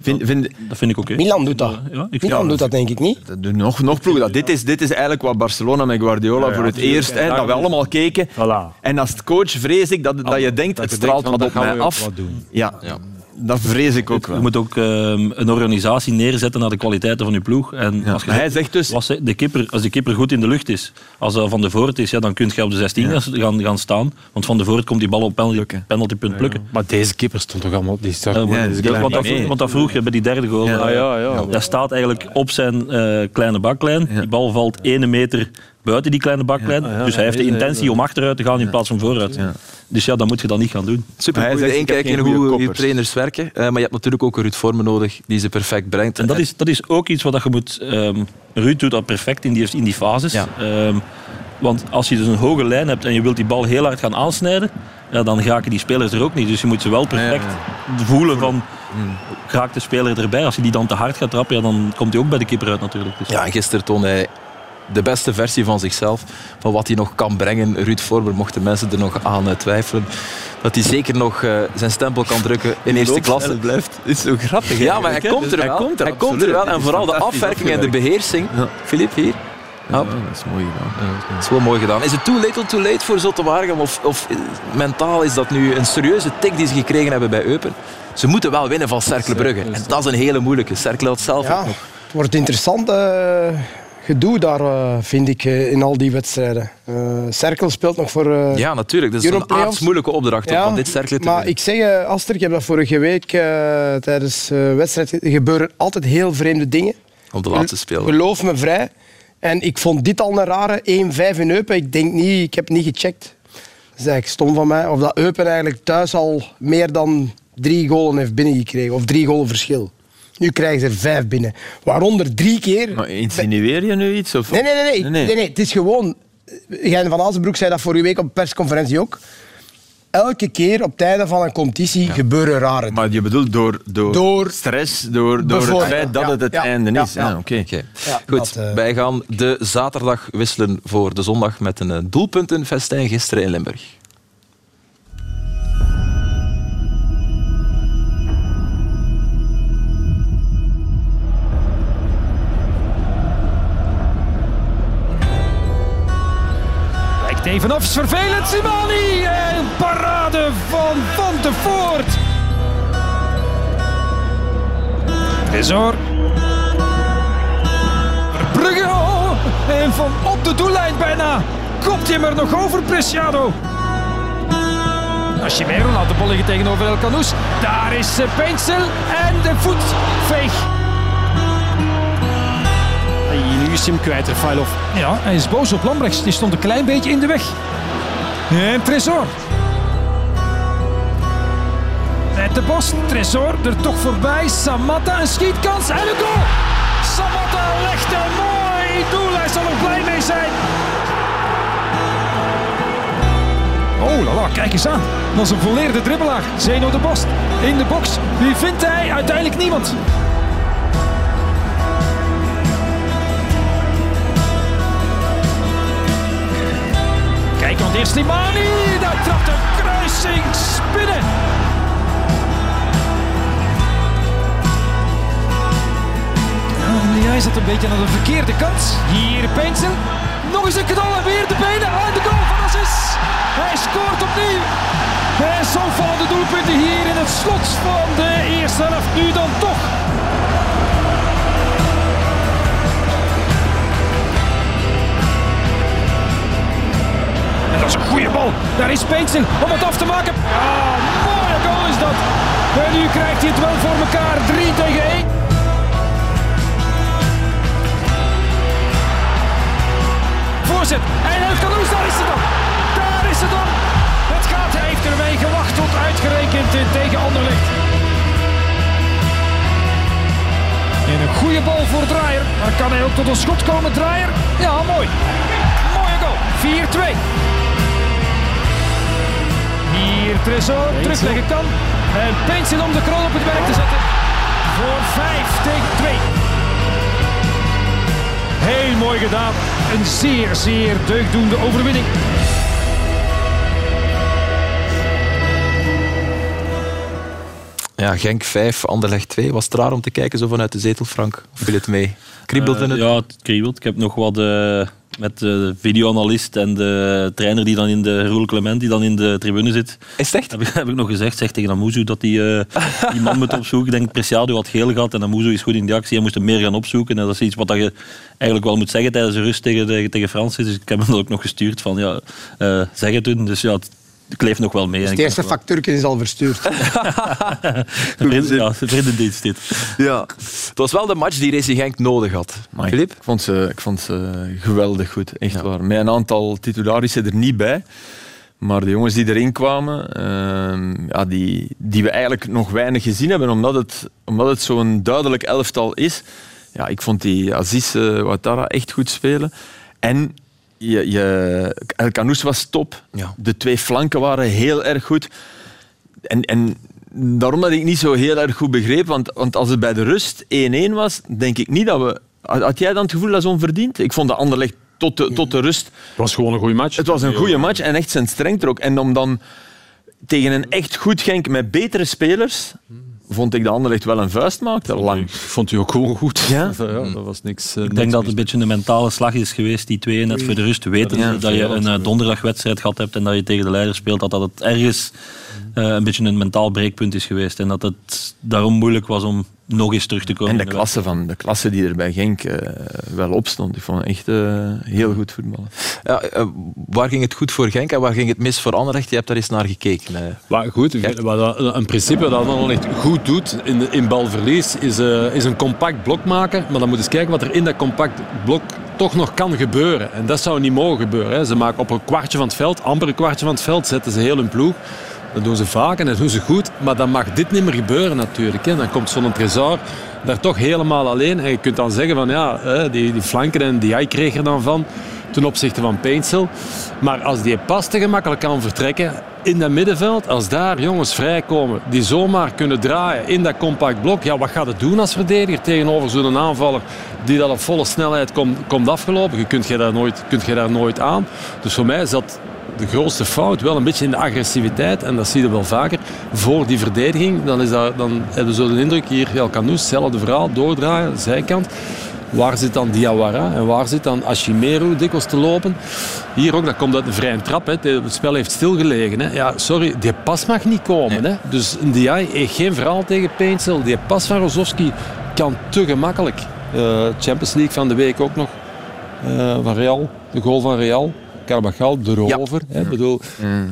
Vind, vind, Dat vind ik oké. Milan doet dat. Ja, ik vind Milan doet dat denk ik niet. dat doen nog, nog ploegen dat. Dit is, dit is eigenlijk wat Barcelona met Guardiola voor het eerst, hè, dat we allemaal keken. Voilà. En als coach vrees ik dat, dat je denkt, dat het straalt denkt wat van, op mij af. ook wat doen. Ja, Ja. Dat vrees ik ook Je wel. moet ook ehm, een organisatie neerzetten naar de kwaliteiten van je ploeg. En Ja, als je hij zegt dus, was de kipper, als de kipper goed in de lucht is, als dat van de voort is, ja, dan kun je op de 16 gaan, gaan staan. Want van de voort komt die bal op penalty, Plukken. penaltypunt plukken. Maar deze keeper stond toch allemaal... Die zag, Eh, want- Ja, dat want, dat, dat vroeg je bij die derde goal. Ja. Ah, ja, ja. Hij staat eigenlijk op zijn eh, kleine baklijn. Die bal valt ene meter buiten die kleine baklijn. Ja, ja, dus hij heeft de intentie om achteruit te gaan in plaats van vooruit. Ja. Dus ja, dan moet je dat niet gaan doen. Super Hij zegt, inkijk in hoe je trainers werken. Eh, maar je hebt natuurlijk ook een Ruud Vormen nodig die ze perfect brengt. En dat is, dat is ook iets wat je moet... ehm Ruud doet dat perfect in die, in die fases. Ja. Ehm, want als je dus een hoge lijn hebt en je wilt die bal heel hard gaan aansnijden, ja, dan raken die spelers er ook niet. Dus je moet ze wel perfect voelen van... Raakt de speler erbij? Als je die dan te hard gaat trappen, ja, dan komt hij ook bij de keeper uit natuurlijk. Dus. Ja, en gisteren toonde hij de beste versie van zichzelf. Van wat hij nog kan brengen. Ruud Vormer, mochten mensen er nog aan eh, twijfelen. Dat hij zeker nog eh, zijn stempel kan drukken in eerste klasse. Het blijft, is zo grappig. Ja, maar hij komt er wel. Hij komt er, Hij komt er wel. En vooral de afwerking en de beheersing. Ja. Filip, hier. Ja, dat is mooi gedaan. Dat is wel mooi gedaan. Is het too little too late voor Zotte Waregem? Of, of eh, mentaal is dat nu een serieuze tik die ze gekregen hebben bij Eupen? Ze moeten wel winnen van Cercle Brugge. En dat is een hele moeilijke. Cercle had zelf Ja, ook nog. het wordt interessant eh, gedoe daar, eh, vind ik, eh, in al die wedstrijden. Eh Cerkel speelt nog voor... Ja, natuurlijk. Dat is een aardsmoeilijke opdracht om dit Cercle te maar ik zeg, Aster, ik heb dat vorige week tijdens de wedstrijd... Er gebeuren altijd heel vreemde dingen. Om de laatste speler. Geloof me vrij. En ik vond dit al een rare 1-5 in Eupen. Ik denk niet, ik heb niet gecheckt. Dat is eigenlijk stom van mij. Of dat Eupen eigenlijk thuis al meer dan drie golen heeft binnengekregen. Of drie golen verschil. Nu krijgen ze er vijf binnen. Waaronder drie keer... Maar insinueer je nu iets? Of? Nee, nee, nee. nee. nee, nee. Het is gewoon... Gijn van Azenbroek zei dat vorige week op persconferentie ook. Elke keer op einde van een competitie gebeuren rare dingen. Maar je bedoelt door, door, Door- stress, door, door het feit dat ja, het het ja, einde ja, is. ja. Ah, oké. Goed, dat, eh, wij gaan de zaterdag wisselen voor de zondag met een doelpuntenfestijn gisteren in Limburg. Even af, is vervelend. Simani en parade van Van de Voort. Tresor. Verbrugge. oh, En van op de doellijn bijna. Komt hij er nog over, Preciado. Chimero laat de bal tegenover El Canoes. Daar is eh, Pencil en de voetveeg. Nu is hij hem kwijt. Ja, hij is boos op Lambrechts. Die stond een klein beetje in de weg. En Tresor. Met de bos. Tresor er toch voorbij. Samatta een schietkans en een goal. Samatta legt een mooi doel. Hij zal er blij mee zijn. Oh lala, kijk eens aan. Dat is een volleerde dribbelaar. Zeno de Bos in de box. Wie vindt hij? Uiteindelijk niemand. Eerst Slimani. Daar trapt een kruising spinnen. Hij zat een beetje aan de verkeerde kant. Hier Peensel. Nog eens een knal en weer de benen aan de goal van Assis. Hij scoort opnieuw. En zo vallen de doelpunten hier in het slot van de eerste helft. Nu dan toch. Dat is een goede bal. Daar is Peensel om het af te maken. Ja, mooie goal is dat. En nu krijgt hij het wel voor elkaar. 3 tegen 1. Voorzet. En El Canoes, daar is ze dan. Daar is ze dan. Het gaat, hij heeft ermee gewacht tot uitgerekend tegen Anderlecht. En een goede bal voor Draaier. Maar kan hij ook tot een schot komen, Draaier? Ja, mooi. Mooie goal. 4-2. Hier Tresor, terugleggen kan. En Peensel om de krol op het werk te zetten. Voor 5 tegen 2. Heel mooi gedaan. Een zeer, zeer deugdoende overwinning. Ja, Genk 5, Anderlecht 2. Was het raar om te kijken zo vanuit de zetel, Frank? Of viel het mee? Kriebelde Eh, het? Ja, het kriebelt. Ik heb nog wat eh, met de videoanalist en de trainer die dan in de Roel Clement die dan in de tribune zit. Is het echt? Heb ik, heb ik nog gezegd, zeg tegen Amuzu dat die, eh, die man moet opzoeken. Ik denk Preciado had geel gehad en Amuzu is goed in die actie. Hij moest hem meer gaan opzoeken. En dat is iets wat dat je eigenlijk wel moet zeggen tijdens de rust tegen, tegen, tegen Francis. Dus ik heb hem dat ook nog gestuurd van ja, eh, zeg het hun. Dus ja, het, ik leef nog wel mee. Dus het eerste factuurtje is al verstuurd. Ja, vriendendienst dit. Ja. Het was wel de match die Racing Genk nodig had. Filip? Ik vond ze, ik vond ze geweldig goed, echt waar. Met een aantal titularissen er niet bij. Maar de jongens die erin kwamen, ehm, ja, die, die we eigenlijk nog weinig gezien hebben, omdat het, omdat het zo'n duidelijk elftal is. Ja, ik vond die Aziz uh, Ouattara echt goed spelen. En je, je, El Canoes was top. Ja. De twee flanken waren heel erg goed. En, en daarom dat ik niet zo heel erg goed begreep, want, want als het bij de rust 1-1 was, denk ik niet dat we Had had jij dan het gevoel dat ze onverdiend? Ik vond de Anderlecht tot de, tot de rust... Het was gewoon een goede match. Het was een goede match en echt zijn streng trok. En om dan tegen een echt goed Genk met betere spelers, vond ik de Anderlecht wel een vuist maakte. Lang. Ik vond u ook gewoon goed. Ja? ja dat was niks. eh, Ik niks denk dat het een beetje een mentale slag is geweest, die twee net voor de rust. Weten Ja, dat je een eh, donderdagwedstrijd gehad hebt en dat je tegen de leider speelt, dat dat het ergens een beetje een mentaal breekpunt is geweest. En dat het daarom moeilijk was om nog eens terug te komen. En de klasse, van, de klasse die er bij Genk eh, wel op stond. Ik vond het echt eh, heel goed voetballen. Ja, eh, waar ging het goed voor Genk en waar ging het mis voor Anderlecht? Je hebt daar eens naar gekeken. eh. Maar goed, wat dat- een principe dat Anderlecht goed doet in, in balverlies is, eh, is een compact blok maken. Maar dan moet je eens kijken wat er in dat compact blok toch nog kan gebeuren. En dat zou niet mogen gebeuren. Hè. Ze maken op een kwartje van het veld, amper een kwartje van het veld, zetten ze heel hun ploeg. Dat doen ze vaak en dat doen ze goed. Maar dan mag dit niet meer gebeuren natuurlijk. Hè. Dan komt zo'n Trezor daar toch helemaal alleen. En je kunt dan zeggen van ja, die, die flanken en die hij kreeg er dan van ten opzichte van Painsel. Maar als die pas te gemakkelijk kan vertrekken in dat middenveld, als daar jongens vrijkomen die zomaar kunnen draaien in dat compact blok, ja, wat gaat het doen als verdediger tegenover zo'n aanvaller die dat op volle snelheid komt, komt afgelopen? Je kunt je daar nooit, kunt je daar nooit aan. Dus voor mij zat de grootste fout wel een beetje in de agressiviteit. En dat zie je wel vaker. Voor die verdediging, dan, is dat, dan hebben we zo de indruk, hier El Canoes, hetzelfde verhaal, doordraaien, zijkant. Waar zit dan Diawara en waar zit dan Ashimeru dikwijls te lopen? Hier ook, dat komt uit een vrije trap. Hè. Het spel heeft stilgelegen. Hè. Ja, sorry, die pas mag niet komen. Hè. Dus Ndiaye heeft geen verhaal tegen Painsel. Die pas van Rozovski kan te gemakkelijk. Eh, Champions League van de week ook nog. eh, van Real, de goal van Real. Carvajal erover. Hè. Ik bedoel,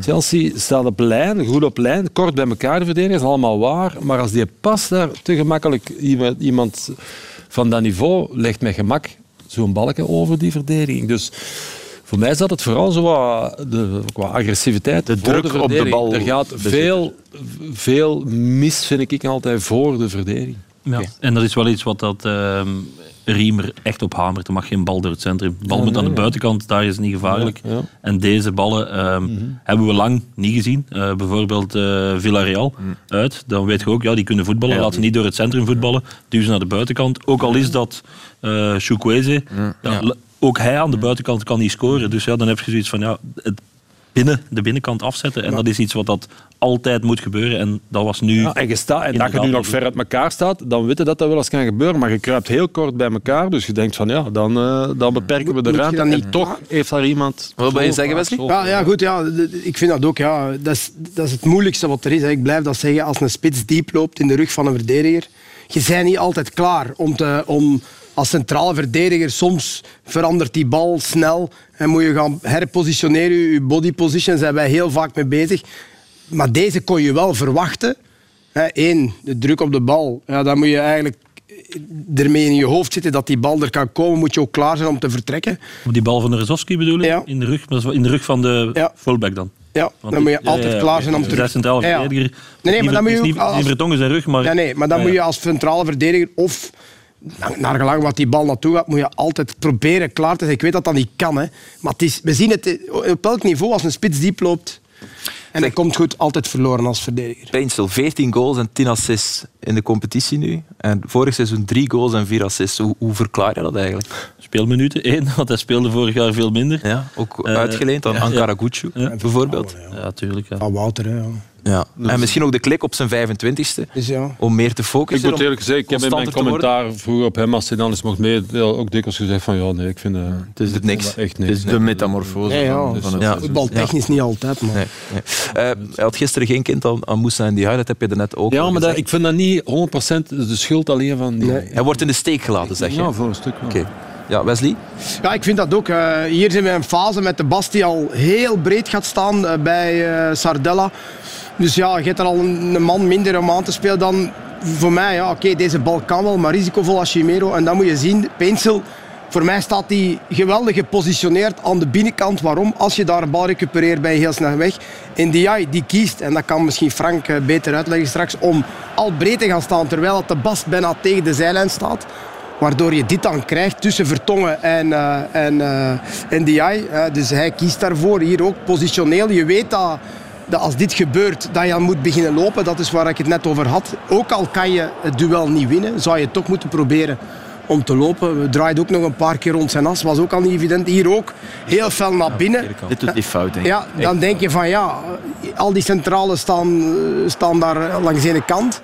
Chelsea staat op lijn, goed op lijn, kort bij elkaar de verdedigers, allemaal waar. Maar als die pas daar te gemakkelijk iemand, iemand van dat niveau legt met gemak zo'n balken over die verdediging. Dus voor mij zat het vooral zo wat de, qua agressiviteit. De druk op de verdediging. bal Er gaat veel, veel mis, vind ik altijd, voor de verdediging. Ja. En dat is wel iets wat dat ehm Riemer echt op hamert. Er mag geen bal door het centrum. De bal moet aan de buitenkant, daar is het niet gevaarlijk. Ja, ja. En deze ballen ehm, hebben we lang niet gezien. Eh, bijvoorbeeld eh, Villarreal uit. Dan weet je ook, ja, die kunnen voetballen. Laten ze niet door het centrum voetballen. Duwen ze naar de buitenkant. Ook al is dat eh Chukwueze. L- Ook hij aan de buitenkant kan niet scoren. Dus ja, dan heb je zoiets van, ja, het binnen, de binnenkant afzetten. En dat is iets wat dat altijd moet gebeuren. En dat was nu... Ja, en je staat, en dat je nu nog ver uit elkaar staat, dan weet je dat dat wel eens kan gebeuren. Maar je kruipt heel kort bij elkaar, dus je denkt van ja, dan, eh, dan beperken we de moet ruimte. dan niet- En toch heeft daar iemand... Wat wil je zeggen, Wesley? Ja, ja, goed, ja, ik vind dat ook. Ja. Dat, is, dat is het moeilijkste wat er is. Ik blijf dat zeggen. Als een spits diep loopt in de rug van een verdediger, je bent niet altijd klaar om, te, om als centrale verdediger. Soms verandert die bal snel en moet je gaan herpositioneren. Je body position zijn wij heel vaak mee bezig. Maar deze kon je wel verwachten. Eén, de druk op de bal. Ja, dan moet je eigenlijk ermee in je hoofd zitten dat die bal er kan komen. Moet je ook klaar zijn om te vertrekken. Op die bal van de Rozovski bedoel je? Ja. In, de rug, in de rug van de Ja. fullback dan. Ja, Want dan moet je altijd ja, klaar zijn om dus te is centrale verdediger. Nee, nee, maar dan moet je niet, als- niet Vertongen zijn rug, maar... Ja, nee, maar dan moet je als centrale verdediger of naar- naar gelang wat die bal naartoe gaat, moet je altijd proberen klaar te zijn. Ik weet dat dat niet kan, hè. maar het is, we zien het eh, op elk niveau als een spits diep loopt. En hij komt goed altijd verloren als verdediger. Painsel, 14 goals en 10 assists in de competitie nu. En vorig seizoen 3 goals en 4 assists. Hoe, hoe verklaar je dat eigenlijk? Speelminuten, één, want hij speelde vorig jaar veel minder. Ja, ook uitgeleend aan ja, Ankara ja. Gucci, Ja. bijvoorbeeld. Ja, tuurlijk. Ja. Van Wouter, hè. Ja. En misschien ook de klik op zijn 25ste, Dus ja. om meer te Ik focussen. moet om eerlijk zeggen, ik heb in mijn commentaar vroeger op hem als hij dan eens mocht mee, ook dikwijls gezegd van ja, nee, ik vind, eh, Het is, Het is niks. echt het niks. is de metamorfose Nee, ja. van, van het. Voetbaltechnisch niet altijd, maar... Nee, nee. Eh, hij had gisteren geen kind aan, aan Moussa en die dat heb je er net ook Ja, al maar dat, ik vind dat niet 100% de schuld alleen van die. Nee. Hij wordt in de steek gelaten, zeg je. Ja, voor een stuk wel. Oké. Ja, Wesley? Ja, ik vind dat ook. eh, hier zijn we in een fase met de Bas die al heel breed gaat staan bij eh, Sardella. Dus ja, je hebt er al een, man minder om aan te spelen dan voor mij. Ja, oké, deze bal kan wel, maar risicovol als Chimero. En dan moet je zien, Peensel, voor mij staat hij geweldig gepositioneerd aan de binnenkant. Waarom? Als je daar een bal recupereert, ben je heel snel weg. En die, die kiest, en dat kan misschien Frank eh, beter uitleggen straks, om al breed te gaan staan, terwijl de Bas bijna tegen de zijlijn staat. Waardoor je dit dan krijgt tussen Vertongen en, eh en, eh en. Eh, dus hij kiest daarvoor. Hier ook positioneel. Je weet dat, dat als dit gebeurt, dat je moet beginnen lopen. Dat is waar ik het net over had. Ook al kan je het duel niet winnen, zou je toch moeten proberen om te lopen. We draaiden ook nog een paar keer rond zijn as. Was ook al niet evident. Hier ook heel fel naar binnen. Dit doet die fout, denk ik. Ja, dan denk je van ja, al die centrales staan, staan daar langs de ene kant.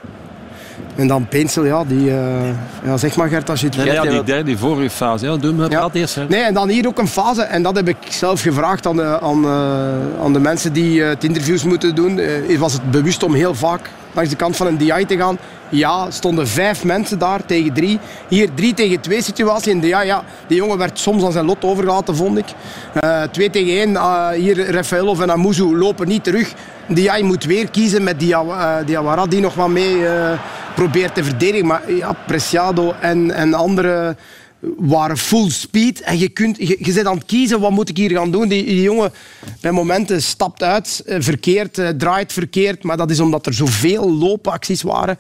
En dan Peensel, ja, die... eh, ja, zeg maar Gert, als je het Nee, ja, die derde, die vorige fase. Ja, doe me praat eerst. hè. Nee, en dan hier ook een fase, en dat heb ik zelf gevraagd aan de, aan, eh, aan de mensen die eh, het interviews moeten doen. Was het bewust om heel vaak langs de kant van een DI te gaan? Ja, stonden vijf mensen daar tegen drie. Hier drie tegen twee situatie in DI. Ja, die jongen werd soms aan zijn lot overgelaten, vond ik. Eh, twee tegen één. eh, hier Rafaelov en Amuzu lopen niet terug. DI moet weer kiezen met Dia- eh, Diawara, die nog wat mee probeert te verdedigen. Maar ja, Preciado en, en anderen waren full speed. En je, kunt, je, je zit aan het kiezen, wat moet ik hier gaan doen? Die, die jongen bij momenten stapt uit, verkeerd, draait verkeerd. Maar dat is omdat er zoveel loopacties waren.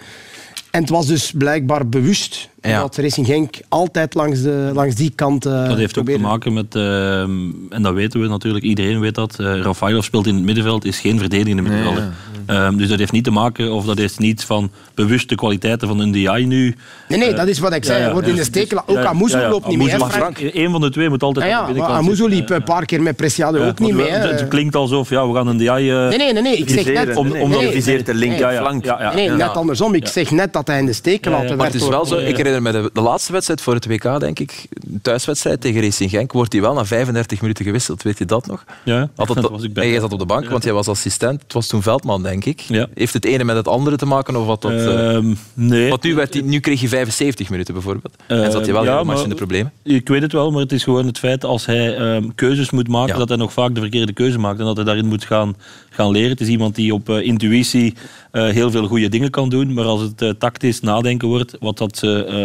En het was dus blijkbaar bewust Ja. dat Racing Genk altijd langs, de, langs die kant eh Dat heeft ook te maken met, ehm, en dat weten we natuurlijk, iedereen weet dat. eh Rafailov speelt in het middenveld, is geen verdedigende middenvelder. Ehm, dus dat heeft niet te maken, of dat is niet van bewuste kwaliteiten van een DI nu. Nee, nee, dat is wat ik zei. Ja, ja, Hij wordt in de dus- steek gelaten. Ook Ja, ja, ja, ja. loopt niet mee. Frank? Eén van de twee moet altijd Ja, aan ja, de binnenkant zitten. liep een paar keer met Preciado Ja, ook niet mee. Het klinkt alsof ja, we gaan een DI... eh, Nee, nee, nee, nee. Ik zeg net... om- nee, omdat- nee, je viseert de nee. Ja, ja, Nee, ja. net andersom. Ik zeg net dat hij in de steek gelaten ja, Maar het is wel zo, herinner me de, de laatste wedstrijd voor het WK, denk ik, een thuiswedstrijd tegen Racing Genk, wordt hij wel na 35 minuten gewisseld. Weet je dat nog? Ja, Had het, dat was ik bij. Jij zat op de bank, want jij was assistent. Het was toen Veldman, denk ik. Ja. Heeft het ene met het andere te maken? Of wat dat, Ehm, nee. want nu, werd hij, nu kreeg je 75 minuten bijvoorbeeld. en zat hij wel ja, match maar- in de problemen. Ik weet het wel, maar het is gewoon het feit als hij ehm, keuzes moet maken, Ja. dat hij nog vaak de verkeerde keuze maakt en dat hij daarin moet gaan, gaan leren. Het is iemand die op eh, intuïtie eh, heel veel goede dingen kan doen, maar als het tactisch nadenken wordt, wat dat ze ehm,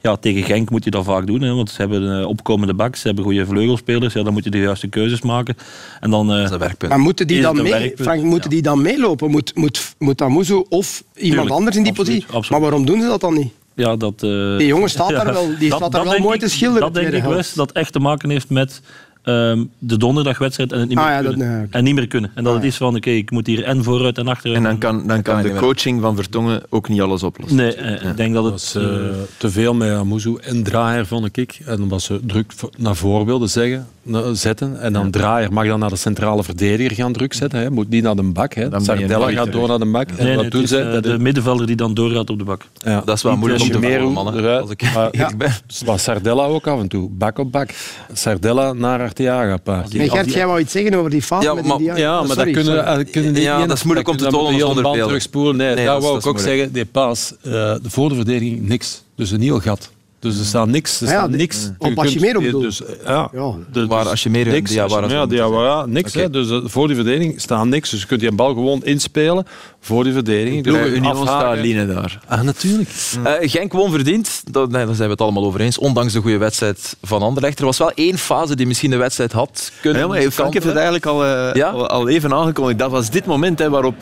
ja, tegen Genk moet je dat vaak doen, hè, want ze hebben eh, opkomende backs, ze hebben goede vleugelspelers, ja, dan moet je de juiste keuzes maken. En dan, eh, Dat is een werkpunt. Maar moeten die dan het een mee, werkpunt? Frank, moeten die dan meelopen? Moet, moet, moet Amuzu of iemand Tuurlijk, anders in die absoluut, positie? absoluut. Maar waarom doen ze dat dan niet? ja, dat, eh, Die jongen staat daar wel, die dat- staat daar wel mooi ik- te schilderen. Dat denk ik wel dat echt te maken heeft met ehm, de donderdagwedstrijd en het niet meer Ah, ja, kunnen. dat- nee, oké. En niet meer kunnen. En dat Ah, het is van, oké, ik moet hier en vooruit en achteruit. En dan kan, dan kan de meer. coaching van Vertongen ook niet alles oplossen. Nee, eh, ik denk dat Dat het... was eh, te veel met Amuzu en Draaier, vond ik. En omdat ze druk naar voren wilden zeggen, zetten. En dan Draaier mag dan naar de centrale verdediger gaan druk zetten. Hè. Moet niet naar de bak. Hè. Sardella gaat door naar de bak. En nee, nee, wat het doen is, ze? eh, Dat de middenvelder die dan doorgaat op de bak. ja. Dat is wel moeilijk om te volgen, mannen. eruit. Als ik Maar- ben. Was Sardella ook af en toe. Bak op bak. Sardella naar Arteaga paard. Nee, Gert, jij wou iets zeggen over die fase Ja, met maar- die DI? Ja, maar dat kunnen, eh, kunnen die Ja, niet- dat is moeilijk om te tonen band beelden. terugspoelen. Nee, Nee, dat wou ik ook zeggen. Die paas, eh, de voor de verdediging, niks. Dus een heel gat. Dus er staat niks. Er ja, staat niks. op kunt- bedoel. Dus, ja, Ja. de- Maar dus als je meer niks. Diawara ja, Diawara, niks. Hè, dus eh, voor die verdediging staat niks. Dus je kunt die bal gewoon inspelen voor die verdediging. Bij Union afhaken. staat Line daar. Ah, natuurlijk. Eh, Genk won verdiend, dat, nee, daar zijn we het allemaal over eens. Ondanks de goede wedstrijd van Anderlecht. Er was wel één fase die misschien de wedstrijd had kunnen Ja, maar Frank heeft het eigenlijk al, eh, Ja? al, al even aangekondigd. Dat was dit moment hè, waarop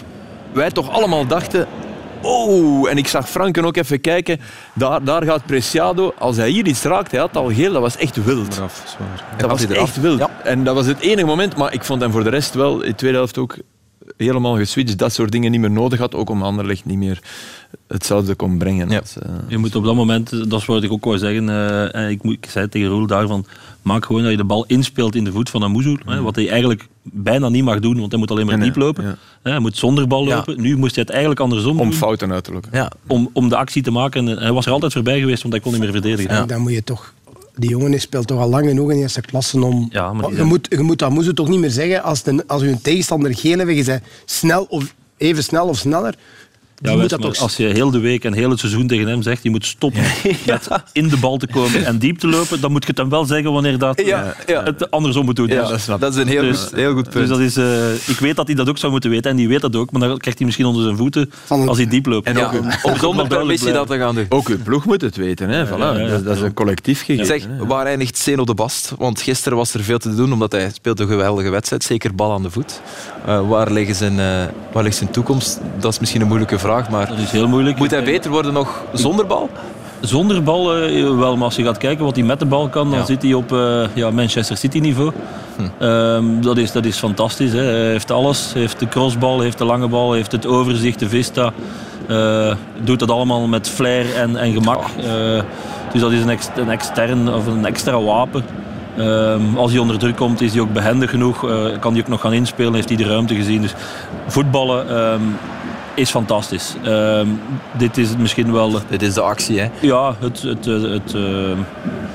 wij toch allemaal dachten... Oh, en ik zag Franken ook even kijken. Daar, daar gaat Preciado. Als hij hier iets raakt, hij had al geel. Dat was echt wild. Dat was echt wild. Ja. En dat was het enige moment. Maar ik vond hem voor de rest wel in de tweede helft ook helemaal geswitcht. Dat soort dingen niet meer nodig had. Ook om Anderlecht niet meer hetzelfde kon brengen. Ja. als, eh, Je moet op dat moment, dat is wat ik ook wou zeggen, eh, en ik, moet, ik zei tegen Roel daarvan, maak gewoon dat je de bal inspeelt in de voet van Amuzu. hè, Wat hij eigenlijk bijna niet mag doen, want hij moet alleen maar Nee, diep lopen. ja. Hè, Hij moet zonder bal Ja. lopen. Nu moest hij het eigenlijk andersom om doen. fouten uit te lokken. Ja, om, om de actie te maken. En hij was er altijd voorbij geweest, want hij kon niet meer verdedigen. En Dan moet je toch... Die jongen speelt toch al lang genoeg in eerste klasse om... Ja, maar die je, zijn- moet, je moet dat moet je toch niet meer zeggen als, de, als je een tegenstander en je bent snel of even snel of sneller. Ja, je Wes, moet dat maar toch... als je heel de week en heel het seizoen tegen hem zegt, je moet stoppen met in de bal te komen en diep te lopen, dan moet je het hem wel zeggen wanneer dat Ja, ja. het andersom moet doen. ja Dus- dat, is een heel, Dus- goed, heel goed Dus punt. dat is, eh, ik weet dat hij dat ook zou moeten weten en die weet dat ook, maar dan krijgt hij misschien onder zijn voeten als hij diep loopt. en ook, om Dat zonder permissie dat te gaan doen. Ook uw ploeg moet het weten. Hè? Voilà. ja, ja. Dat, is- dat is een collectief gegeven. Zeg, waar eindigt Zeno de Bast? Want gisteren was er veel te doen, omdat hij speelde een geweldige wedstrijd. Zeker bal aan de voet. Eh, waar, liggen zijn, eh, waar ligt zijn toekomst? Dat is misschien een moeilijke vraag, maar Dat is heel moeilijk. moet hij beter worden nog zonder bal? Zonder bal, eh, wel, maar als je gaat kijken wat hij met de bal kan, dan Ja. zit hij op eh, ja, Manchester City niveau. Ehm, dat, is, dat is fantastisch. Hè. Hij heeft alles. Hij heeft de crossbal, heeft de lange bal, heeft het overzicht, de vista. Eh, doet dat allemaal met flair en, en gemak. Eh, Dus dat is een, ex, een extern of een extra wapen. Ehm, als hij onder druk komt, is hij ook behendig genoeg. kan hij ook nog gaan inspelen, heeft hij de ruimte gezien. Dus voetballen ehm, is fantastisch. Ehm, dit is misschien wel Dit is de actie, hè? ja, het, het, eh, het, eh,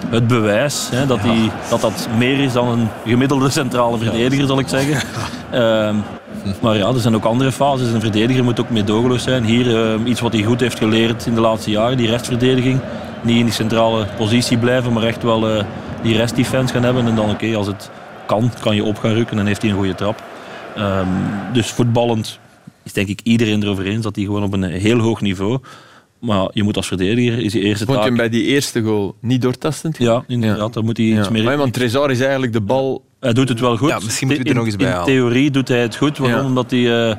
het bewijs hè, dat, die, dat dat meer is dan een gemiddelde centrale verdediger, zal ik zeggen. Ehm, maar ja, er zijn ook andere fases. Een verdediger moet ook meedogenloos zijn. Hier ehm, iets wat hij goed heeft geleerd in de laatste jaren, die restverdediging. Niet in die centrale positie blijven, maar echt wel eh, die restdefense gaan hebben. En dan oké, als het kan, kan je op gaan rukken en heeft hij een goede trap. Ehm, dus voetballend is denk ik iedereen erover eens dat hij gewoon op een heel hoog niveau. Maar je moet als verdediger, is je eerste Vond je taak... hem bij die eerste goal niet doortastend? Ja, inderdaad, daar moet hij iets Ja. meer... Maar, want Trezor is eigenlijk de bal... Hij doet het wel goed. Ja, misschien we die In- nog eens bij In halen. theorie doet hij het goed. Waarom? Ja. Omdat hij... eh,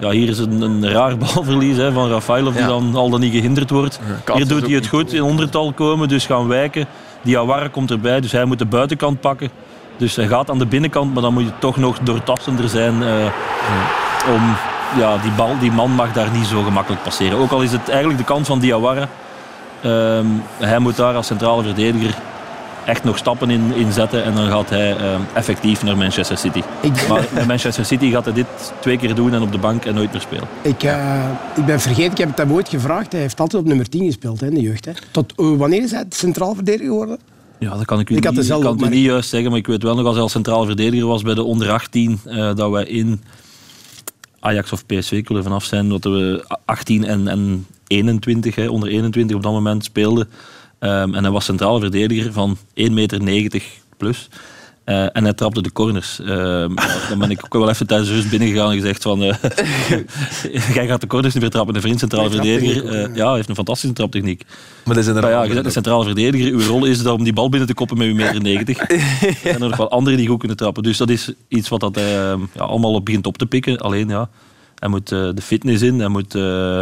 ja, hier is een, een raar balverlies hè, van Rafael, of die dan al dan niet gehinderd wordt. Hier doet hij het goed, in ondertal komen, dus gaan wijken. Diawara komt erbij, dus hij moet de buitenkant pakken. Dus hij gaat aan de binnenkant, maar dan moet je toch nog doortastender zijn eh, om... Ja, die, bal, die man mag daar niet zo gemakkelijk passeren. Ook al is het eigenlijk de kant van Diawara. Ehm, hij moet daar als centrale verdediger echt nog stappen in, in zetten en dan gaat hij ehm, effectief naar Manchester City. Ik, Maar bij Manchester City gaat hij dit twee keer doen en op de bank en nooit meer spelen. ik, eh, ik ben vergeten, ik heb het hem ooit gevraagd. Hij heeft altijd op nummer 10 gespeeld hè, in de jeugd. Hè. Tot eh, wanneer is hij centraal verdediger geworden? Ja, dat kan ik u Ik niet, kan u niet juist zeggen, maar ik weet wel nog als hij als centrale verdediger was bij de onder 18, eh, dat wij in Ajax of PSV, er vanaf zijn, dat we 18 en, en 21, hè, onder 21 op dat moment speelden. Ehm, en hij was centrale verdediger van 1,90 meter plus. Eh, en hij trapte de corners. Ehm, dan ben ik ook wel even tijdens de rust binnengegaan en gezegd van... eh, jij gaat de corners niet meer trappen. Een vriend centrale Hij verdediger. eh, ja, hij heeft een fantastische traptechniek. Maar dat is Maar ja, inderdaad... je bent een centrale verdediger. Uw rol is dan om die bal binnen te koppen met uw meter 90. En er nog wel anderen die goed kunnen trappen. Dus dat is iets wat dat hij eh, ja, allemaal op begint op te pikken. Alleen ja, hij moet eh, de fitness in. Hij moet, eh,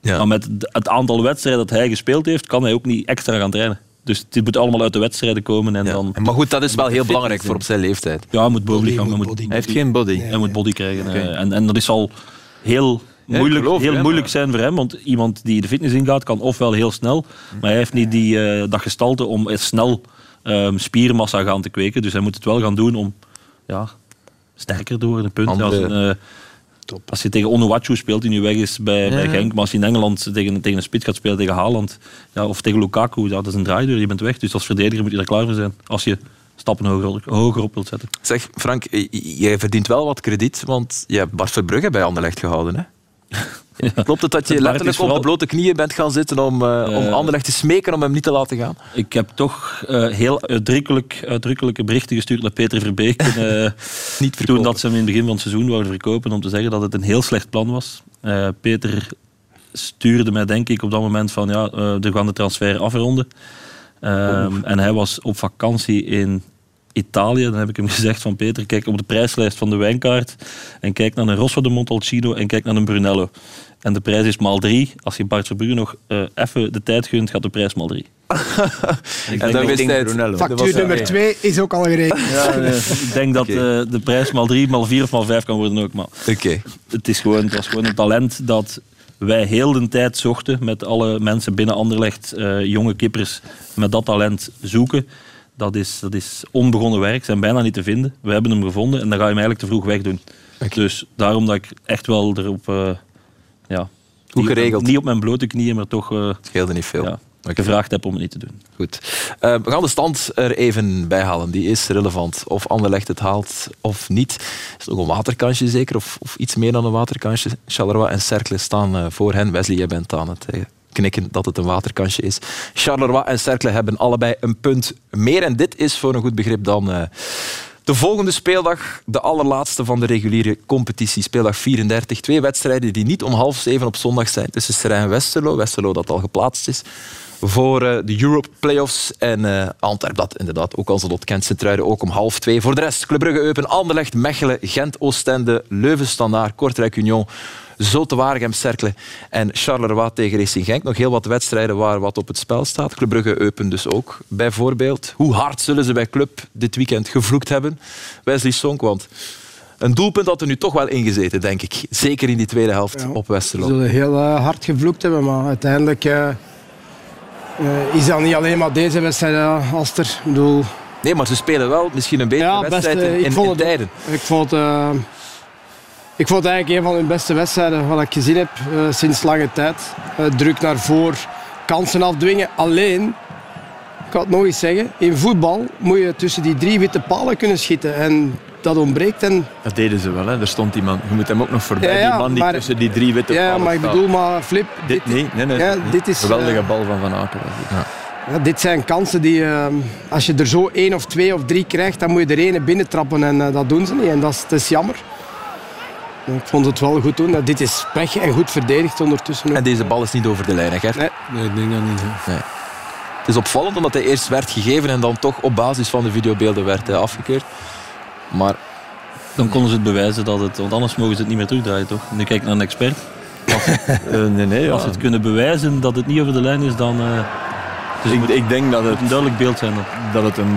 Ja. maar met het aantal wedstrijden dat hij gespeeld heeft, kan hij ook niet extra gaan trainen. Dus dit moet allemaal uit de wedstrijden komen. En Ja. dan, Maar goed, dat is wel heel belangrijk voor op zijn leeftijd. ja, hij moet bovenlichaam. Body, Hij moet moet, body. Hij heeft geen body. hij moet body krijgen. Eh, en, en dat is al heel moeilijk, geloof heel hè, moeilijk maar- zijn voor hem. Want iemand die de fitness ingaat, kan ofwel heel snel, maar hij heeft niet die, eh, dat gestalte om echt snel ehm, spiermassa gaan te kweken. Dus hij moet het wel gaan doen om ja, sterker te worden. Punt. Andere- Als, een, als je tegen Onuachu speelt, die nu weg is bij, bij Genk, maar als je in Engeland tegen, tegen een spits gaat spelen, tegen Haaland, ja, of tegen Lukaku, ja, dat is een draaideur, je bent weg. Dus als verdediger moet je er klaar voor zijn. Als je stappen hoger, hoger op wilt zetten. Zeg, Frank, jij verdient wel wat krediet, want je hebt Bart Verbrugge bij Anderlecht gehouden, hè? Klopt het dat je letterlijk op de blote knieën bent gaan zitten om, eh, om. Anderlecht te smeken om hem niet te laten gaan? Ik heb toch eh, heel uitdrukkelijk, uitdrukkelijke berichten gestuurd naar Peter Verbeek. eh, Niet toen dat ze hem in het begin van het seizoen wouden verkopen, om te zeggen dat het een heel slecht plan was. Peter stuurde mij denk ik op dat moment van ja, we gaan de transfer afronden. Ehm, en hij was op vakantie in Italië. Dan heb ik hem gezegd van Peter, kijk op de prijslijst van de wijnkaart en kijk naar een Rosso de Montalcino en kijk naar een Brunello. En de prijs is maal drie. Als je Bart Verbrugge nog eh, even de tijd gunt, gaat de prijs maal drie. En dan wist hij Factuur nummer 2 is ook al gerekend. Ik denk dat eh, de prijs maal drie, maal vier of maal vijf kan worden ook. Maar Oké. het, is gewoon, het was gewoon een talent dat wij heel de tijd zochten met alle mensen binnen Anderlecht, eh, jonge kippers, met dat talent zoeken. Dat is, dat is onbegonnen werk, zijn bijna niet te vinden. We hebben hem gevonden en dan ga je hem eigenlijk te vroeg wegdoen. Dus daarom dat ik echt wel erop... eh, ja, op- geregeld. Niet op mijn blote knieën, maar toch eh, Scheelde niet veel. ja, Oké. gevraagd heb om het niet te doen. Goed. Eh, we gaan de stand er even bij halen. Die is relevant. Of Anderlecht het haalt of niet. Is het nog een waterkansje zeker? Of, of iets meer dan een waterkansje? Charleroi en Cercle staan voor hen. Wesley, jij bent aan het eh, knikken dat het een waterkansje is. Charleroi en Cercle hebben allebei een punt meer. En dit is voor een goed begrip dan... eh, de volgende speeldag, de allerlaatste van de reguliere competitie, speeldag 34. Twee wedstrijden die niet om half zeven op zondag zijn tussen Serijn en Westerlo. Westerlo dat al geplaatst is voor eh, de Europe Playoffs. En eh Antwerp dat inderdaad ook als het kent. Sint-Truiden ook om half twee. Voor de rest Club Brugge, Eupen, Anderlecht, Mechelen, Gent, Oostende, Leuven, Standaard, Kortrijk, Union, Zote Waregem, Cercle en Charleroi tegen Racing Genk. Nog heel wat wedstrijden waar wat op het spel staat. Club Brugge, Eupen dus ook, bijvoorbeeld. Hoe hard zullen ze bij Club dit weekend gevloekt hebben? Wesley Sonk, want een doelpunt had er nu toch wel ingezeten, denk ik. Zeker in die tweede helft Ja. op Ze Westerlo. zullen heel eh, hard gevloekt hebben, maar uiteindelijk... eh, Eh, is dat niet alleen maar deze wedstrijd, Aster? Ik bedoel, Nee, maar ze spelen wel misschien een betere Ja, wedstrijd in, het- tijden. ik vond, ik vond het eigenlijk een van hun beste wedstrijden wat ik gezien heb eh, sinds lange tijd. Eh, druk naar voor, kansen afdwingen. Alleen, ik kan het nog eens zeggen, in voetbal moet je tussen die drie witte palen kunnen schieten. En dat ontbreekt. En, Dat deden ze wel, hè. Er stond iemand. Je moet hem ook nog voorbij, Ja, ja, die man die maar- tussen die drie witte ja, palen maar ik bedoel, maar Flip, Dit, nee, nee, nee. Ja, dit is, Geweldige eh, bal van Van Aken. Ja, dit zijn kansen die, eh, als je er zo één of twee of drie krijgt, dan moet je er ene binnentrappen en dat doen ze niet. En dat is, dat is jammer. Ik vond het wel goed doen. Dit is pech en goed verdedigd ondertussen. ook. En deze bal is niet over de lijn, hè, Gert? Nee. Nee, ik denk dat niet. Het is opvallend omdat hij eerst werd gegeven en dan toch op basis van de videobeelden werd eh, afgekeurd. Maar Dan konden ze het bewijzen dat het... Want anders mogen ze het niet meer terugdraaien, toch? Nu kijk ik naar een expert. Eh, nee, nee. Ja. Als ze het kunnen bewijzen dat het niet over de lijn is, dan... eh dus ik, moet ik denk dat het, een duidelijk beeld zijn dat het een,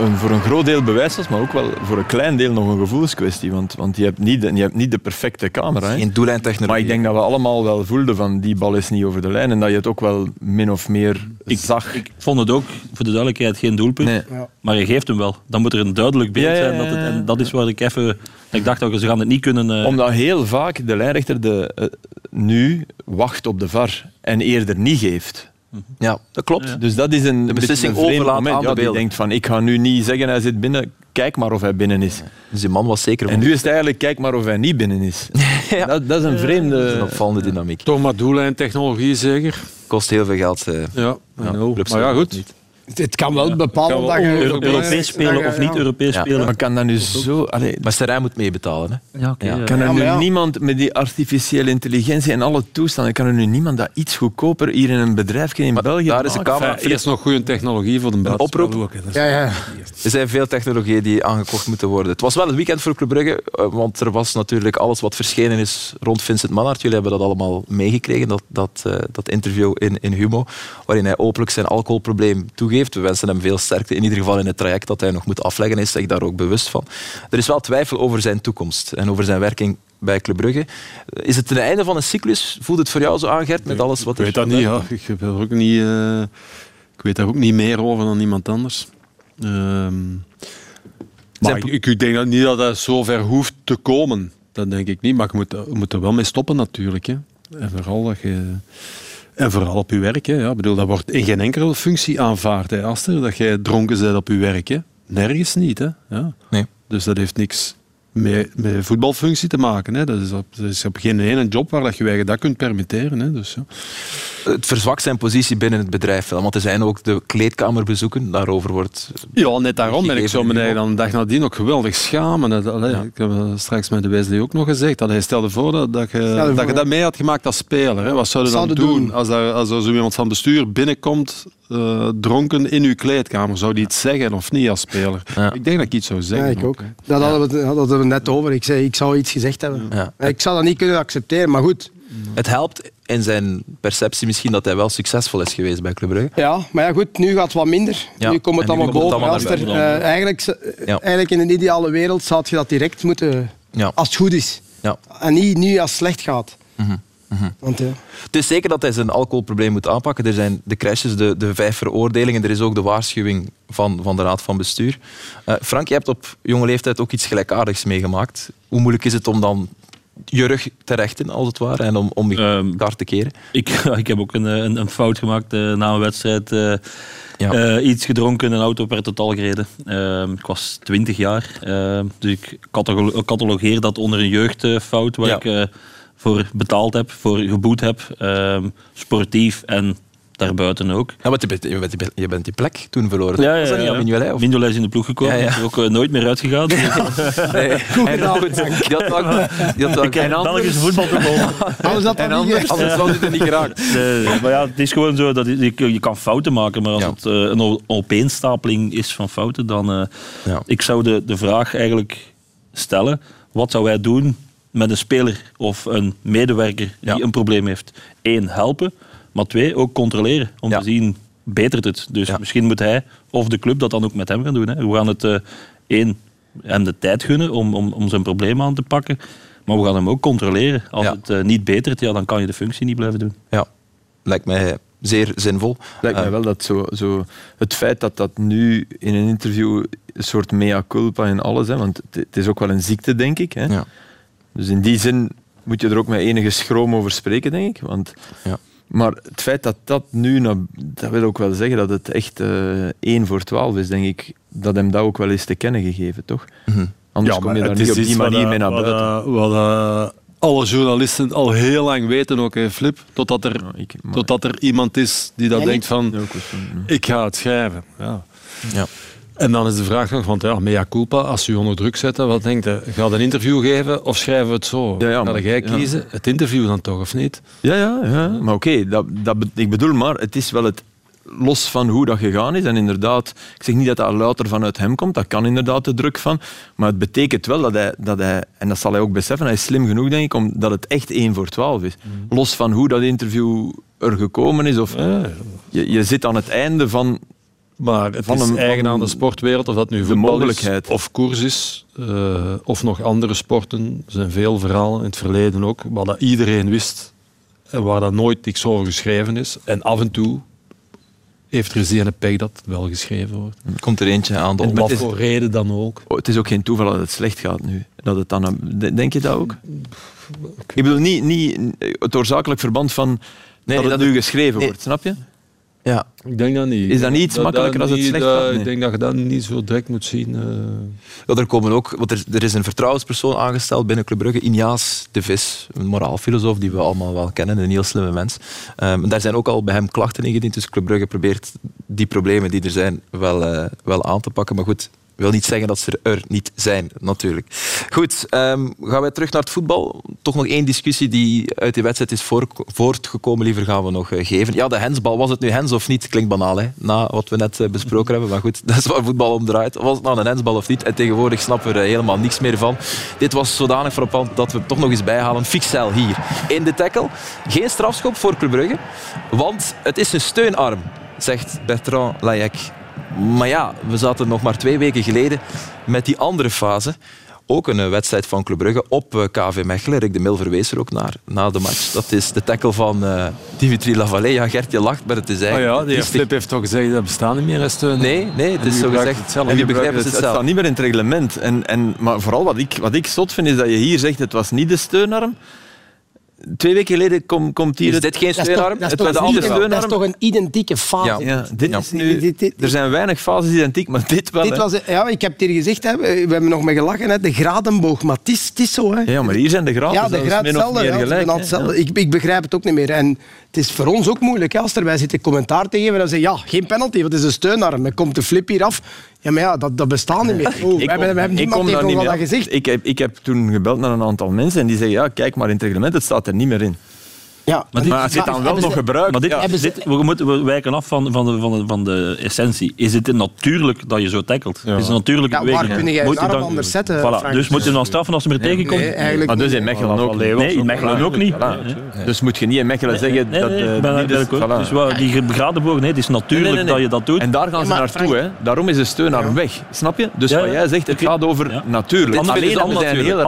een, voor een groot deel bewijs was, maar ook wel voor een klein deel nog een gevoelskwestie. Want, want je, hebt niet de, je hebt niet de perfecte camera. Hè. geen doellijntechnologie. Maar ik denk dat we allemaal wel voelden van die bal is niet over de lijn en dat je het ook wel min of meer zag. Ik vond het ook, voor de duidelijkheid, geen doelpunt. Nee. Ja. Maar je geeft hem wel. Dan moet er een duidelijk beeld Ja, zijn. Dat het, en dat is waar ik even... Ik dacht ook, ze gaan het niet kunnen... eh, Omdat heel vaak de lijnrechter de, eh, nu wacht op de VAR en eerder niet geeft. Ja, dat klopt. Ja. Dus dat is een, een beslissing een overlaat moment. aan de Ja, beelden. denkt van, ik ga nu niet zeggen hij zit binnen, kijk maar of hij binnen is. Dus die man was zeker En nu is het eigenlijk, kijk maar of hij niet binnen is. Ja. Dat, dat is een vreemde... Dat is een opvallende dynamiek. Toch maar doellijntechnologie zeker. Kost heel veel geld. eh. Ja, maar ja, goed. Het. Het kan wel bepalen Kan dat je... Euro- Euro- Europees spelen je- of niet ja. Europees Ja. spelen. Maar kan dat nu zo... Allee, Maar Serijn moet meebetalen. Hè? Ja, oké. Ja. ja. kan er Ja, nu ja. niemand met die artificiële intelligentie en alle toestanden, kan er nu niemand dat iets goedkoper hier in een bedrijf in Maar België daar is de camera. Enfin, eerst nog goede technologie voor de buiten. oproep? Is- Ja, ja. Er zijn veel technologieën die aangekocht moeten worden. Het was wel een weekend voor Club Brugge, eh, want er was natuurlijk alles wat verschenen is rond Vincent Manhart. Jullie hebben dat allemaal meegekregen, dat, dat, eh, dat interview in, in Humo, waarin hij openlijk zijn alcoholprobleem toegeeft. We wensen hem veel sterkte, in ieder geval in het traject dat hij nog moet afleggen. Hij is zich daar ook bewust van. Er is wel twijfel over zijn toekomst en over zijn werking bij Club Brugge. Is het het einde van een cyclus? Voelt het voor jou zo aan, Gert, met alles wat Ik er weet dat niet, ja. Ik, heb er ook niet, eh, ik weet daar ook niet meer over dan iemand anders. Ehm, maar Zijn- ik, ik denk dat niet dat dat zover hoeft te komen. Dat denk ik niet. Maar je moet, je moet er wel mee stoppen natuurlijk. Hè. En vooral dat je... En vooral op je werk. Hè. Ja, bedoel, dat wordt in geen enkele functie aanvaard, hè, Aster, dat jij dronken bent op je werk. Hè. Nergens niet. Hè. Ja. Nee. Dus dat heeft niks met, met voetbalfunctie te maken. Hè. Dat, is op, dat is op geen ene job waar dat je je eigen dat kunt permitteren. Hè. Dus, ja. Het verzwakt zijn positie binnen het bedrijf. wel, Want er zijn ook de kleedkamerbezoeken. Daarover wordt Ja, net daarom. En ik me Gegeven eigenlijk dan de dag nadien ook geweldig schamen. Dat, allee, Ja. Ik heb het straks met de Wesley ook nog gezegd. Dat hij stelde voor dat, dat, je, dat voor, je ja. dat mee had gemaakt als speler. Hè. Wat zou je dan Zouden doen, doen. als er, als er zo iemand van bestuur binnenkomt, eh, dronken in uw kleedkamer? Zou die iets zeggen of niet als speler? Ja. Ik denk dat ik iets zou Ja, zeggen. ik ook. hè. Dat hadden, we, dat hadden we net over. Ik zei, ik zou iets gezegd hebben. Ja. Ik zou dat niet kunnen accepteren, maar goed. Het helpt in zijn perceptie misschien dat hij wel succesvol is geweest bij Club Brugge. Ja, maar ja, goed, nu gaat het wat minder. Ja, Nu komt het allemaal boven. allemaal er, eh, eigenlijk, Ja. eigenlijk in een ideale wereld zou je dat direct moeten, als het goed is. Ja. En niet nu als het slecht gaat. Want, ja. Het is zeker dat hij zijn alcoholprobleem moet aanpakken. Er zijn de crashes, de, de vijf veroordelingen. Er is ook de waarschuwing van, van de Raad van Bestuur. Eh, Frank, je hebt op jonge leeftijd ook iets gelijkaardigs meegemaakt. Hoe moeilijk is het om dan je rug te rechten, als het ware, en om, om je kaart te keren? Ik, ik heb ook een, een, een fout gemaakt eh, na een wedstrijd. eh, Ja. eh, iets gedronken, een auto per totaal gereden. Ehm, ik was 20 jaar, ehm, dus ik catalo- catalogeer dat onder een jeugdfout waar Ja. ik eh, voor betaald heb, voor geboet heb. Ehm, sportief en daarbuiten ook. Ja, want je, bent, je, bent, je bent die plek toen verloren. Ja, ja, Was dat niet ja. aan Mignolet? Of? Mignolet is in de ploeg gekomen, Ja, ja. is er ook eh, nooit meer uitgegaan. Nee. En goed, die had wel- die had wel- Ik heb Belgisch voetbal te. Anders had dat En niet anders, geweest. anders was het er niet geraakt. Nee, nee, maar ja, het is gewoon zo dat je, je kan fouten maken, maar als Ja. het eh, een opeenstapeling is van fouten, dan. eh, Ja. Ik zou de, de vraag eigenlijk stellen: wat zou wij doen met een speler of een medewerker die Ja. een probleem heeft? Eén, helpen, maar twee, ook controleren om Ja. te zien betert het. Dus Ja. misschien moet hij of de club dat dan ook met hem gaan doen. Hè. We gaan het eh, één hem de tijd gunnen om, om, om zijn probleem aan te pakken. Maar we gaan hem ook controleren. Als Ja. het eh, niet betert, ja, dan kan je de functie niet blijven doen. Ja, lijkt mij zeer zinvol. Lijkt mij Eh, wel dat zo, zo, het feit dat dat nu in een interview een soort mea culpa en alles, hè, want het, het is ook wel een ziekte, denk ik. Hè. Ja. Dus in die zin moet je er ook met enige schroom over spreken, denk ik. Want, Ja. Maar het feit dat dat nu, naar- dat wil ook wel zeggen dat het echt eh 1 voor 12 is, denk ik, dat hem dat ook wel is te kennen gegeven, toch? Mhm. Anders Ja, kom je daar niet op die wat, manier eh, mee naar wat, buiten. eh, Wat alle journalisten al heel lang weten ook, hè, Flip. Totdat er, Ja, ik- totdat er iemand is die dat denkt van, Ja, ja. ik ga het schrijven. Ja. En dan is de vraag nog, want ja, mea culpa, als je onder druk zet, wat denkt je? Ga je een interview geven of schrijven we het zo? Ja, ja, maar- jij ja. kiezen? Het interview dan toch, of niet? Ja, ja, ja. maar oké, dat, dat, ik bedoel maar, het is wel het los van hoe dat gegaan is. En inderdaad, ik zeg niet dat dat louter vanuit hem komt, dat kan inderdaad de druk van. Maar het betekent wel dat hij, dat hij en dat zal hij ook beseffen, hij is slim genoeg, denk ik, omdat het echt 1 voor 12 is. Los van hoe dat interview er gekomen is, of je zit aan het einde van. Maar het Van is een- eigen aan de sportwereld, of dat nu voetbal is, of koers is, eh, of nog andere sporten. Er zijn veel verhalen in het verleden ook, waar dat iedereen wist en waar dat nooit niks over geschreven is. En af en toe heeft er eens een pech dat het wel geschreven wordt. Komt er eentje aan de Om wat voor reden dan ook. Oh, het is ook geen toeval dat het slecht gaat nu. Dat het dan, denk je dat ook? Ik bedoel niet, niet het oorzakelijk verband van Nee, dat het dat nu geschreven wordt, snap je? Ja, Ik denk dat niet. Is dat niet iets makkelijker als het slecht gaat? Nee. Ik denk dat je dat niet zo direct moet zien. eh. Ja, er, komen ook, want er, er is een vertrouwenspersoon aangesteld binnen Club Brugge, Injaas de Vis, een moraalfilosoof die we allemaal wel kennen, een heel slimme mens. Ehm, daar zijn ook al bij hem klachten ingediend, dus Club Brugge probeert die problemen die er zijn wel, eh, wel aan te pakken. Maar goed, wil niet zeggen dat ze er niet zijn, natuurlijk. Goed, ehm, gaan wij terug naar het voetbal. Toch nog één discussie die uit die wedstrijd is voor- voortgekomen, liever gaan we nog eh, geven. Ja, de hensbal, was het nu hens of niet? Klinkt banaal, hè? na wat we net eh, besproken hebben. Maar goed, dat is waar voetbal om draait. Was het nou een hensbal of niet? En tegenwoordig snappen we er helemaal niks meer van. Dit was zodanig frappant dat we het toch nog eens bijhalen. Fixel hier in de tackle. Geen strafschop voor Club Brugge, want het is een steunarm, zegt Bertrand Layek. Maar ja, we zaten nog maar twee weken geleden met die andere fase. Ook een eh, wedstrijd van Club Brugge op eh, KV Mechelen. Rick de Mil verwees er ook naar na de match. Dat is de tackle van eh, Dimitri Lavallée. Ja, Gert, je lacht, maar het is Oh eigenlijk... ja, die. Flip heeft toch gezegd dat bestaan niet meer als steun. Nee, nee, het is zo gezegd. En Je begrijpen het, het het staat niet meer in het reglement. En, en, maar vooral wat ik, wat ik zot vind, is dat je hier zegt het was niet de steunarm. Twee weken geleden kom, komt hier... Is dit geen Dat is toch, steunarm? dat is Het toch was een, dat is steunarm. toch een identieke fase. Ja. Ja, dit Ja. is nu, Dit- dit- er zijn weinig fases identiek, maar dit wel. Dit hè. was, ja, ik heb het hier gezegd, hè, we hebben nog met gelachen, hè, de gradenboog. Maar het is, het is zo. Hè. Ja, maar hier zijn de graden Ja, de graad hetzelfde. ja, gelijk. hetzelfde. Ik, ik begrijp het ook niet meer. En het is voor ons ook moeilijk. Hè, als er wij zitten commentaar te geven, dan zeggen ja, geen penalty, het is een steunarm. Dan komt de flip hier af. Ja, maar ja, dat, dat bestaat niet meer. Oh, we Ik hebben, kom- we hebben niemand heeft nog wat dat gezegd. Ik heb, ik heb toen gebeld naar een aantal mensen en die zeggen, ja, kijk maar in het reglement, het staat er niet meer in. Ja, Maar dit- Maar het zit dan wel hebben nog ze- gebruikt. Maar dit, Ja. Hebben ze- dit, we, moeten, we wijken af van, van, de, van, de, van de essentie. Is het natuurlijk dat je zo tackelt? Is het natuurlijk Ja, waar kun jij een arm anders zetten, Voilà, dus moet je dan straffen als hij er tegenkomt? Nee, eigenlijk Maar dus niet. in Mechelen ook. niet. Nee, in Mechelen ook niet. Dus moet je niet in Mechelen zeggen Nee, dat... eh. Dus wat, die begradenboog, nee, het is natuurlijk dat je dat doet. En daar gaan ze naartoe. Daarom is de steunarm weg. Snap je? Dus Ja, wat ja. jij zegt, het gaat over Ja. natuurlijk. Er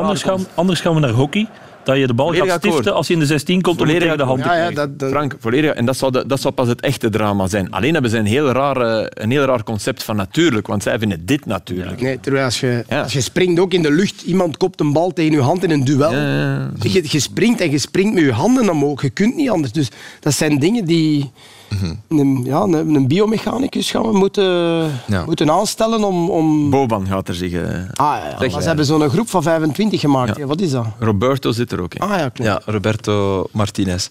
anders gaan we naar hockey. Dat je de bal Volledig gaat stiften akkoord. als je in de 16 komt om het Volledig tegen de hand te Ja, ja, krijgen. dat, dat, Frank, volledig. En dat zou, de- dat zou pas het echte drama zijn. Alleen hebben ze een heel, rare, een heel raar concept van natuurlijk, want zij vinden dit natuurlijk. Nee, terwijl als je, Ja. als je springt ook in de lucht, iemand kopt een bal tegen je hand in een duel. Je, je springt en je springt met je handen omhoog. Je kunt niet anders. Dus dat zijn dingen die een, ja, een, een biomechanicus gaan we moeten, Ja. moeten aanstellen om... om... Boban gaat er zich... eh, Ah, ja, ja. Maar ze hebben zo'n groep van 25 gemaakt. Ja. Ja, Wat is dat? Roberto zit er ook in. Ah ja, klopt. Ja, Roberto Martinez.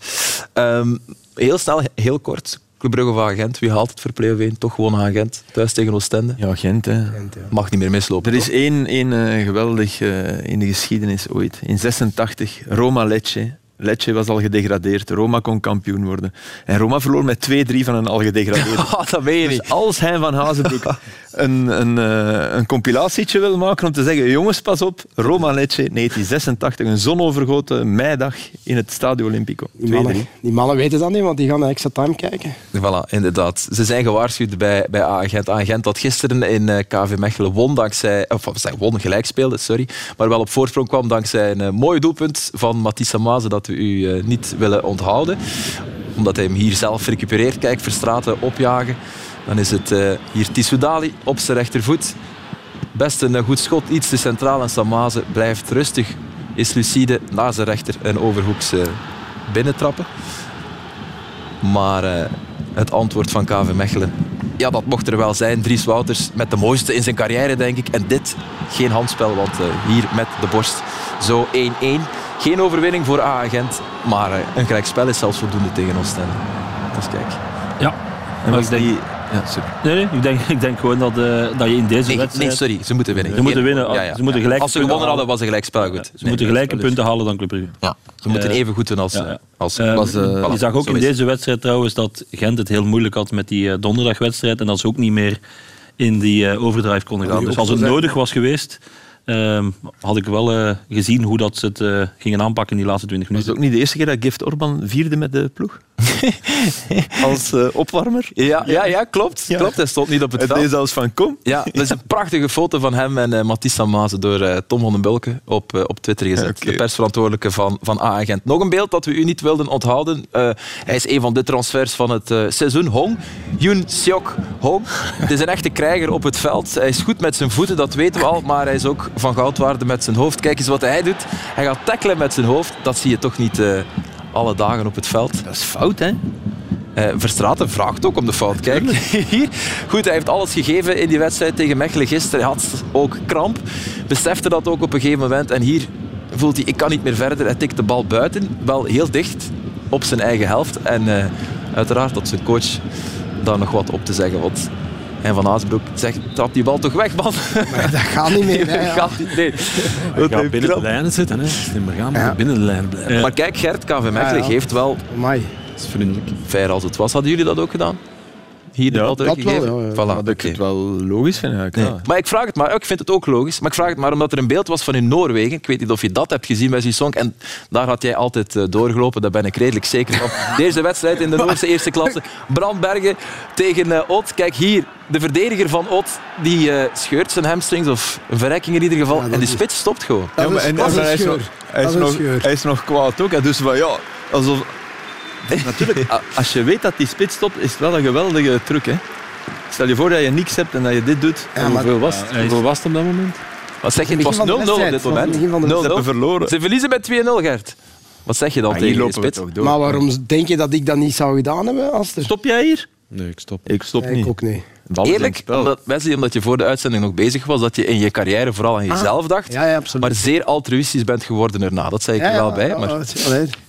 Ehm, heel snel, heel kort. Club Brugge of Agent, wie haalt het voor play-off 1? Toch gewoon Agent, thuis tegen Oostende. Ja, Gent. Hè. Mag niet meer mislopen. Er is toch? één, één eh, geweldig eh, in de geschiedenis ooit. In 86, Roma-Lecce. Lecce was al gedegradeerd. Roma kon kampioen worden. En Roma verloor met 2-3 van een al gedegradeerde. Ah, dat weet je niet. Dus als hij van Hazenbroek een, een, eh, een compilatietje wil maken om te zeggen, jongens, pas op, Roma Lecce, 1986, een zonovergoten meidag in het Stadio Olimpico. 2-3. Die mannen, die mannen weten dat niet, want die gaan naar extra time kijken. Voilà, inderdaad. Ze zijn gewaarschuwd bij, bij Agent. Agent dat gisteren in eh, KV Mechelen won dankzij... Of zij won, gelijk speelde, sorry. Maar wel op voorsprong kwam dankzij een eh, mooi doelpunt van Matissa Mazen dat we u niet willen onthouden. omdat hij hem hier zelf recupereert. Kijk, Verstraten opjagen. Dan is het eh, hier Tissoudali op zijn rechtervoet. Best een eh, goed schot, iets te centraal. En Samaze blijft rustig. Is lucide naar zijn rechter en overhoeks eh, binnentrappen. Maar het antwoord van KV Mechelen, ja, dat mocht er wel zijn. Dries Wouters met de mooiste in zijn carrière, denk ik. En dit, geen handspel, want hier met de borst zo 1-1. Geen overwinning voor A-agent, maar een gelijk spel is zelfs voldoende tegen Oostende. Dus kijk. Ja, En was die... Ja, super. nee, nee, ik, denk, ik denk gewoon dat, eh, dat je in deze Nee, wedstrijd... nee, sorry, ze moeten winnen. Ze moeten winnen. Ja, ja. Ze moeten gelijke Als ze gewonnen hadden, was een gelijk spel goed. Ze moeten gelijke punten halen dan Club Brugge. Ja, ze moeten Eh, even goed doen als... als Eh, eh, je zag ook in deze wedstrijd trouwens dat Gent het heel moeilijk had met die donderdagwedstrijd en dat ze ook niet meer in die overdrive konden gaan. Dus als het nodig was geweest, ehm, had ik wel gezien hoe dat ze het gingen aanpakken in die laatste 20 Was het minuten. ook niet de eerste keer dat Gift Orban vierde met de ploeg? Als eh, opwarmer? Ja, ja, ja, klopt. Ja. klopt. Hij stond niet op het Het veld. deed zelfs van kom. Ja, dat is een prachtige foto van hem en uh, Matisse Mazen door uh, Tom van den Bulke op, op Twitter gezet. Okay. De persverantwoordelijke van, van A-agent. Nog een beeld dat we u niet wilden onthouden. Hij is een van de transfers van het seizoen. Hong, Yoon Seok Hong. Het is een echte krijger op het veld. Hij is goed met zijn voeten, dat weten we al. Maar hij is ook van goudwaarde met zijn hoofd. Kijk eens wat hij doet. Hij gaat tackelen met zijn hoofd. Dat zie je toch niet alle dagen op het veld. Dat is fout, hè? Uh, Verstraten vraagt ook om de fout. Kijk, hier. Goed, hij heeft alles gegeven in die wedstrijd tegen Mechelen gisteren. Hij had ook kramp. Besefte dat ook op een gegeven moment. En hier voelt hij, ik kan niet meer verder. Hij tikt de bal buiten. Wel heel dicht op zijn eigen helft. En uh, uiteraard dat zijn coach daar nog wat op te zeggen. Want en Van Azenbroek zegt, trap die bal toch weg, man. Maar dat gaat niet meer. Hè, ja. gaat niet, nee. Hij gaat binnen de lijnen zitten. Hè. Gaan, maar ja. binnen de lijnen blijven. Ja. Maar kijk, Gert, KV Mechelen ja, geeft wel... Amai. Dat is vriendelijk. Fair als het was. Hadden jullie dat ook gedaan? Hier de ja? Wel, ja. Voilà, dat okay. ik het wel logisch vind. Nee. Maar ik vraag het maar, ik vind het ook logisch, maar ik vraag het maar omdat er een beeld was van in Noorwegen. Ik weet niet of je dat hebt gezien bij Song. En daar had jij altijd uh, doorgelopen, daar ben ik redelijk zeker van. Deze wedstrijd in de Noorse eerste klasse. Brandbergen tegen uh, Ot. Kijk hier, de verdediger van Ot, die uh, scheurt zijn hamstrings, of een verrekking in ieder geval. Ja, en die spits stopt gewoon. Ja, maar, en, en, hij, is nog, hij, is nog, hij is nog kwaad ook. Dus van ja, alsof... Natuurlijk, als je weet dat die spits stopt, is het wel een geweldige truc. Hè? Stel je voor dat je niks hebt en dat je dit doet. Ja, hoeveel, was het? Ja, hoeveel was het op dat moment? Wat zeg je? Het was 0-0 op dit moment. 0-0. Ze hebben verloren. Ze verliezen met 2-0, Gert. Wat zeg je dan ah, tegen de spits? Maar waarom denk je dat ik dat niet zou gedaan hebben? Als er... Stop jij hier? Nee, ik stop. Ik stop ja, niet. Ik ook niet. Eerlijk, omdat, Wesley, omdat je voor de uitzending nog bezig was, dat je in je carrière vooral aan jezelf ah, dacht, ja, ja, maar zeer altruïstisch bent geworden erna. Dat zei ik ja, er wel bij. Maar,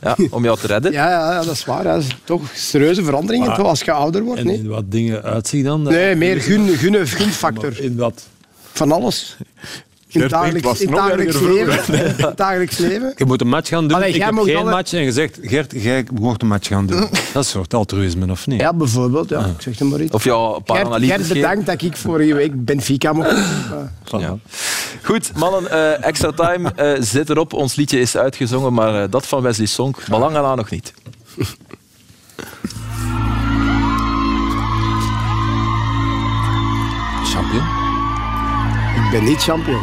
ja, om jou te redden. Ja, ja dat is waar. Dat is toch serieuze veranderingen ah, als je ouder wordt. En nee? in wat dingen uitzien dan? Nee, meer gun, gun, gunfactor. In wat? Van alles. In het dagelijks, in dagelijks leven. In dagelijks leven. Je moet een match gaan doen. Allee, ik heb geen alle... match en gezegd, Gert, jij mocht een match gaan doen. Dat is een soort altruïsme, of niet? Ja, bijvoorbeeld. Ja. Ah. Ik zeg het maar iets. Of ja, een paar Gert, Gert bedankt dat ik vorige week Benfica mocht uh. ja. Goed, mannen, uh, extra time uh, zit erop. Ons liedje is uitgezongen, maar uh, dat van Wesley Sonk, belang aan nog niet. Champion? Ik ben niet champion.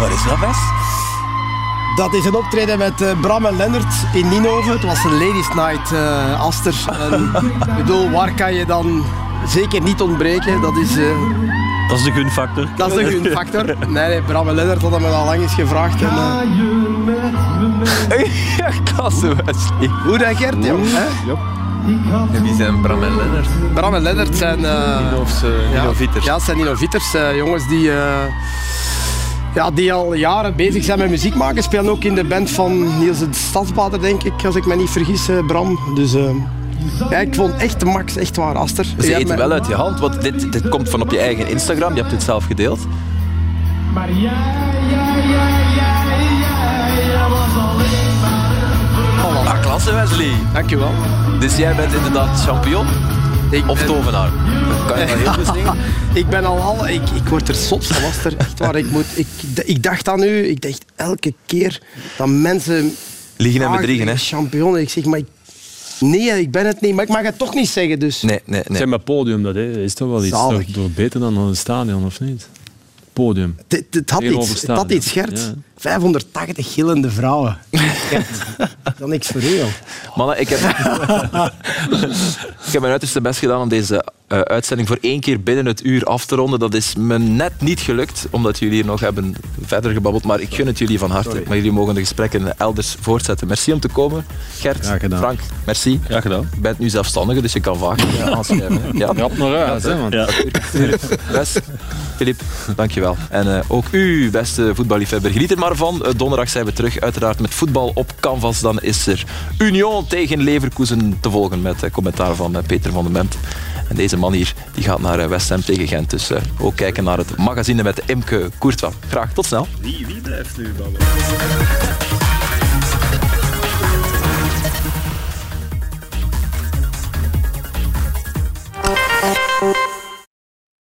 Wat is dat, Wes? Dat is een optreden met uh, Bram en Lennart in Ninove. Het was een ladies night, uh, Aster. En, ik bedoel, waar kan je dan zeker niet ontbreken? Dat is... Uh, dat is de gunfactor. Dat is de gunfactor. Nee, nee, Bram en Lennart hadden me al lang eens gevraagd. En, ja, klasse, Wesley. Hoe dan, Gert? Jong, hè? Ja. En wie zijn Bram en Lennart? Bram en Lennart zijn... Uh, Nino's, uh, ja. Ja, het zijn Ninovitters. Uh, jongens die... ja, die al jaren bezig zijn met muziek maken. Spelen ook in de band van Niels de Stadsbader, denk ik, als ik me niet vergis, Bram. Dus ja, ik vond echt de max, echt waar, Aster. Ze eten wel uit je hand, want dit, dit komt van op je eigen Instagram. Je hebt het zelf gedeeld. Maar klasse Wesley. Dankjewel. Dus jij bent inderdaad champion? Ik of ben... tovenaar? Kan je dat heel goed zingen? ik ben al al... Ik, ik word er zot van, Aster. Echt waar, ik, moet, ik, ik dacht aan u, ik dacht elke keer dat mensen... Liegen en bedriegen, hè? Champion. Ik zeg, maar ik, Nee, ik ben het niet, maar ik mag het toch niet zeggen. Dus. Nee, nee, nee. Zeg maar podium, dat hè. is toch wel iets toch, door beter dan een stadion, of niet? podium. Het, het had iets, het had iets, ja. Gert. Ja. 580 gillende vrouwen. Is niks voor u, joh. Mannen, ik heb, ik heb mijn uiterste best gedaan om deze eh, uitzending voor één keer binnen het uur af te ronden. Dat is me net niet gelukt, omdat jullie hier nog hebben verder gebabbeld. Maar ik gun het jullie van harte. Maar jullie mogen de gesprekken elders voortzetten. Merci om te komen. Gert, Graag gedaan. Frank, merci. Graag gedaan. Je bent nu zelfstandige, dus je kan vaak eh, aanschrijven. Ja. Rap hè. Best. Filip, dankjewel. En eh, ook u, beste voetballiefhebber, geniet er maar van. Donderdag zijn we terug, uiteraard met voetbal op canvas. Dan is er Union tegen Leverkusen te volgen met commentaar van Peter van den Bent. En deze man hier die gaat naar eh, West Ham tegen Gent. Dus eh, ook kijken naar het magazine met Imke Courtois. Graag, tot snel. Wie, wie blijft nu ballen?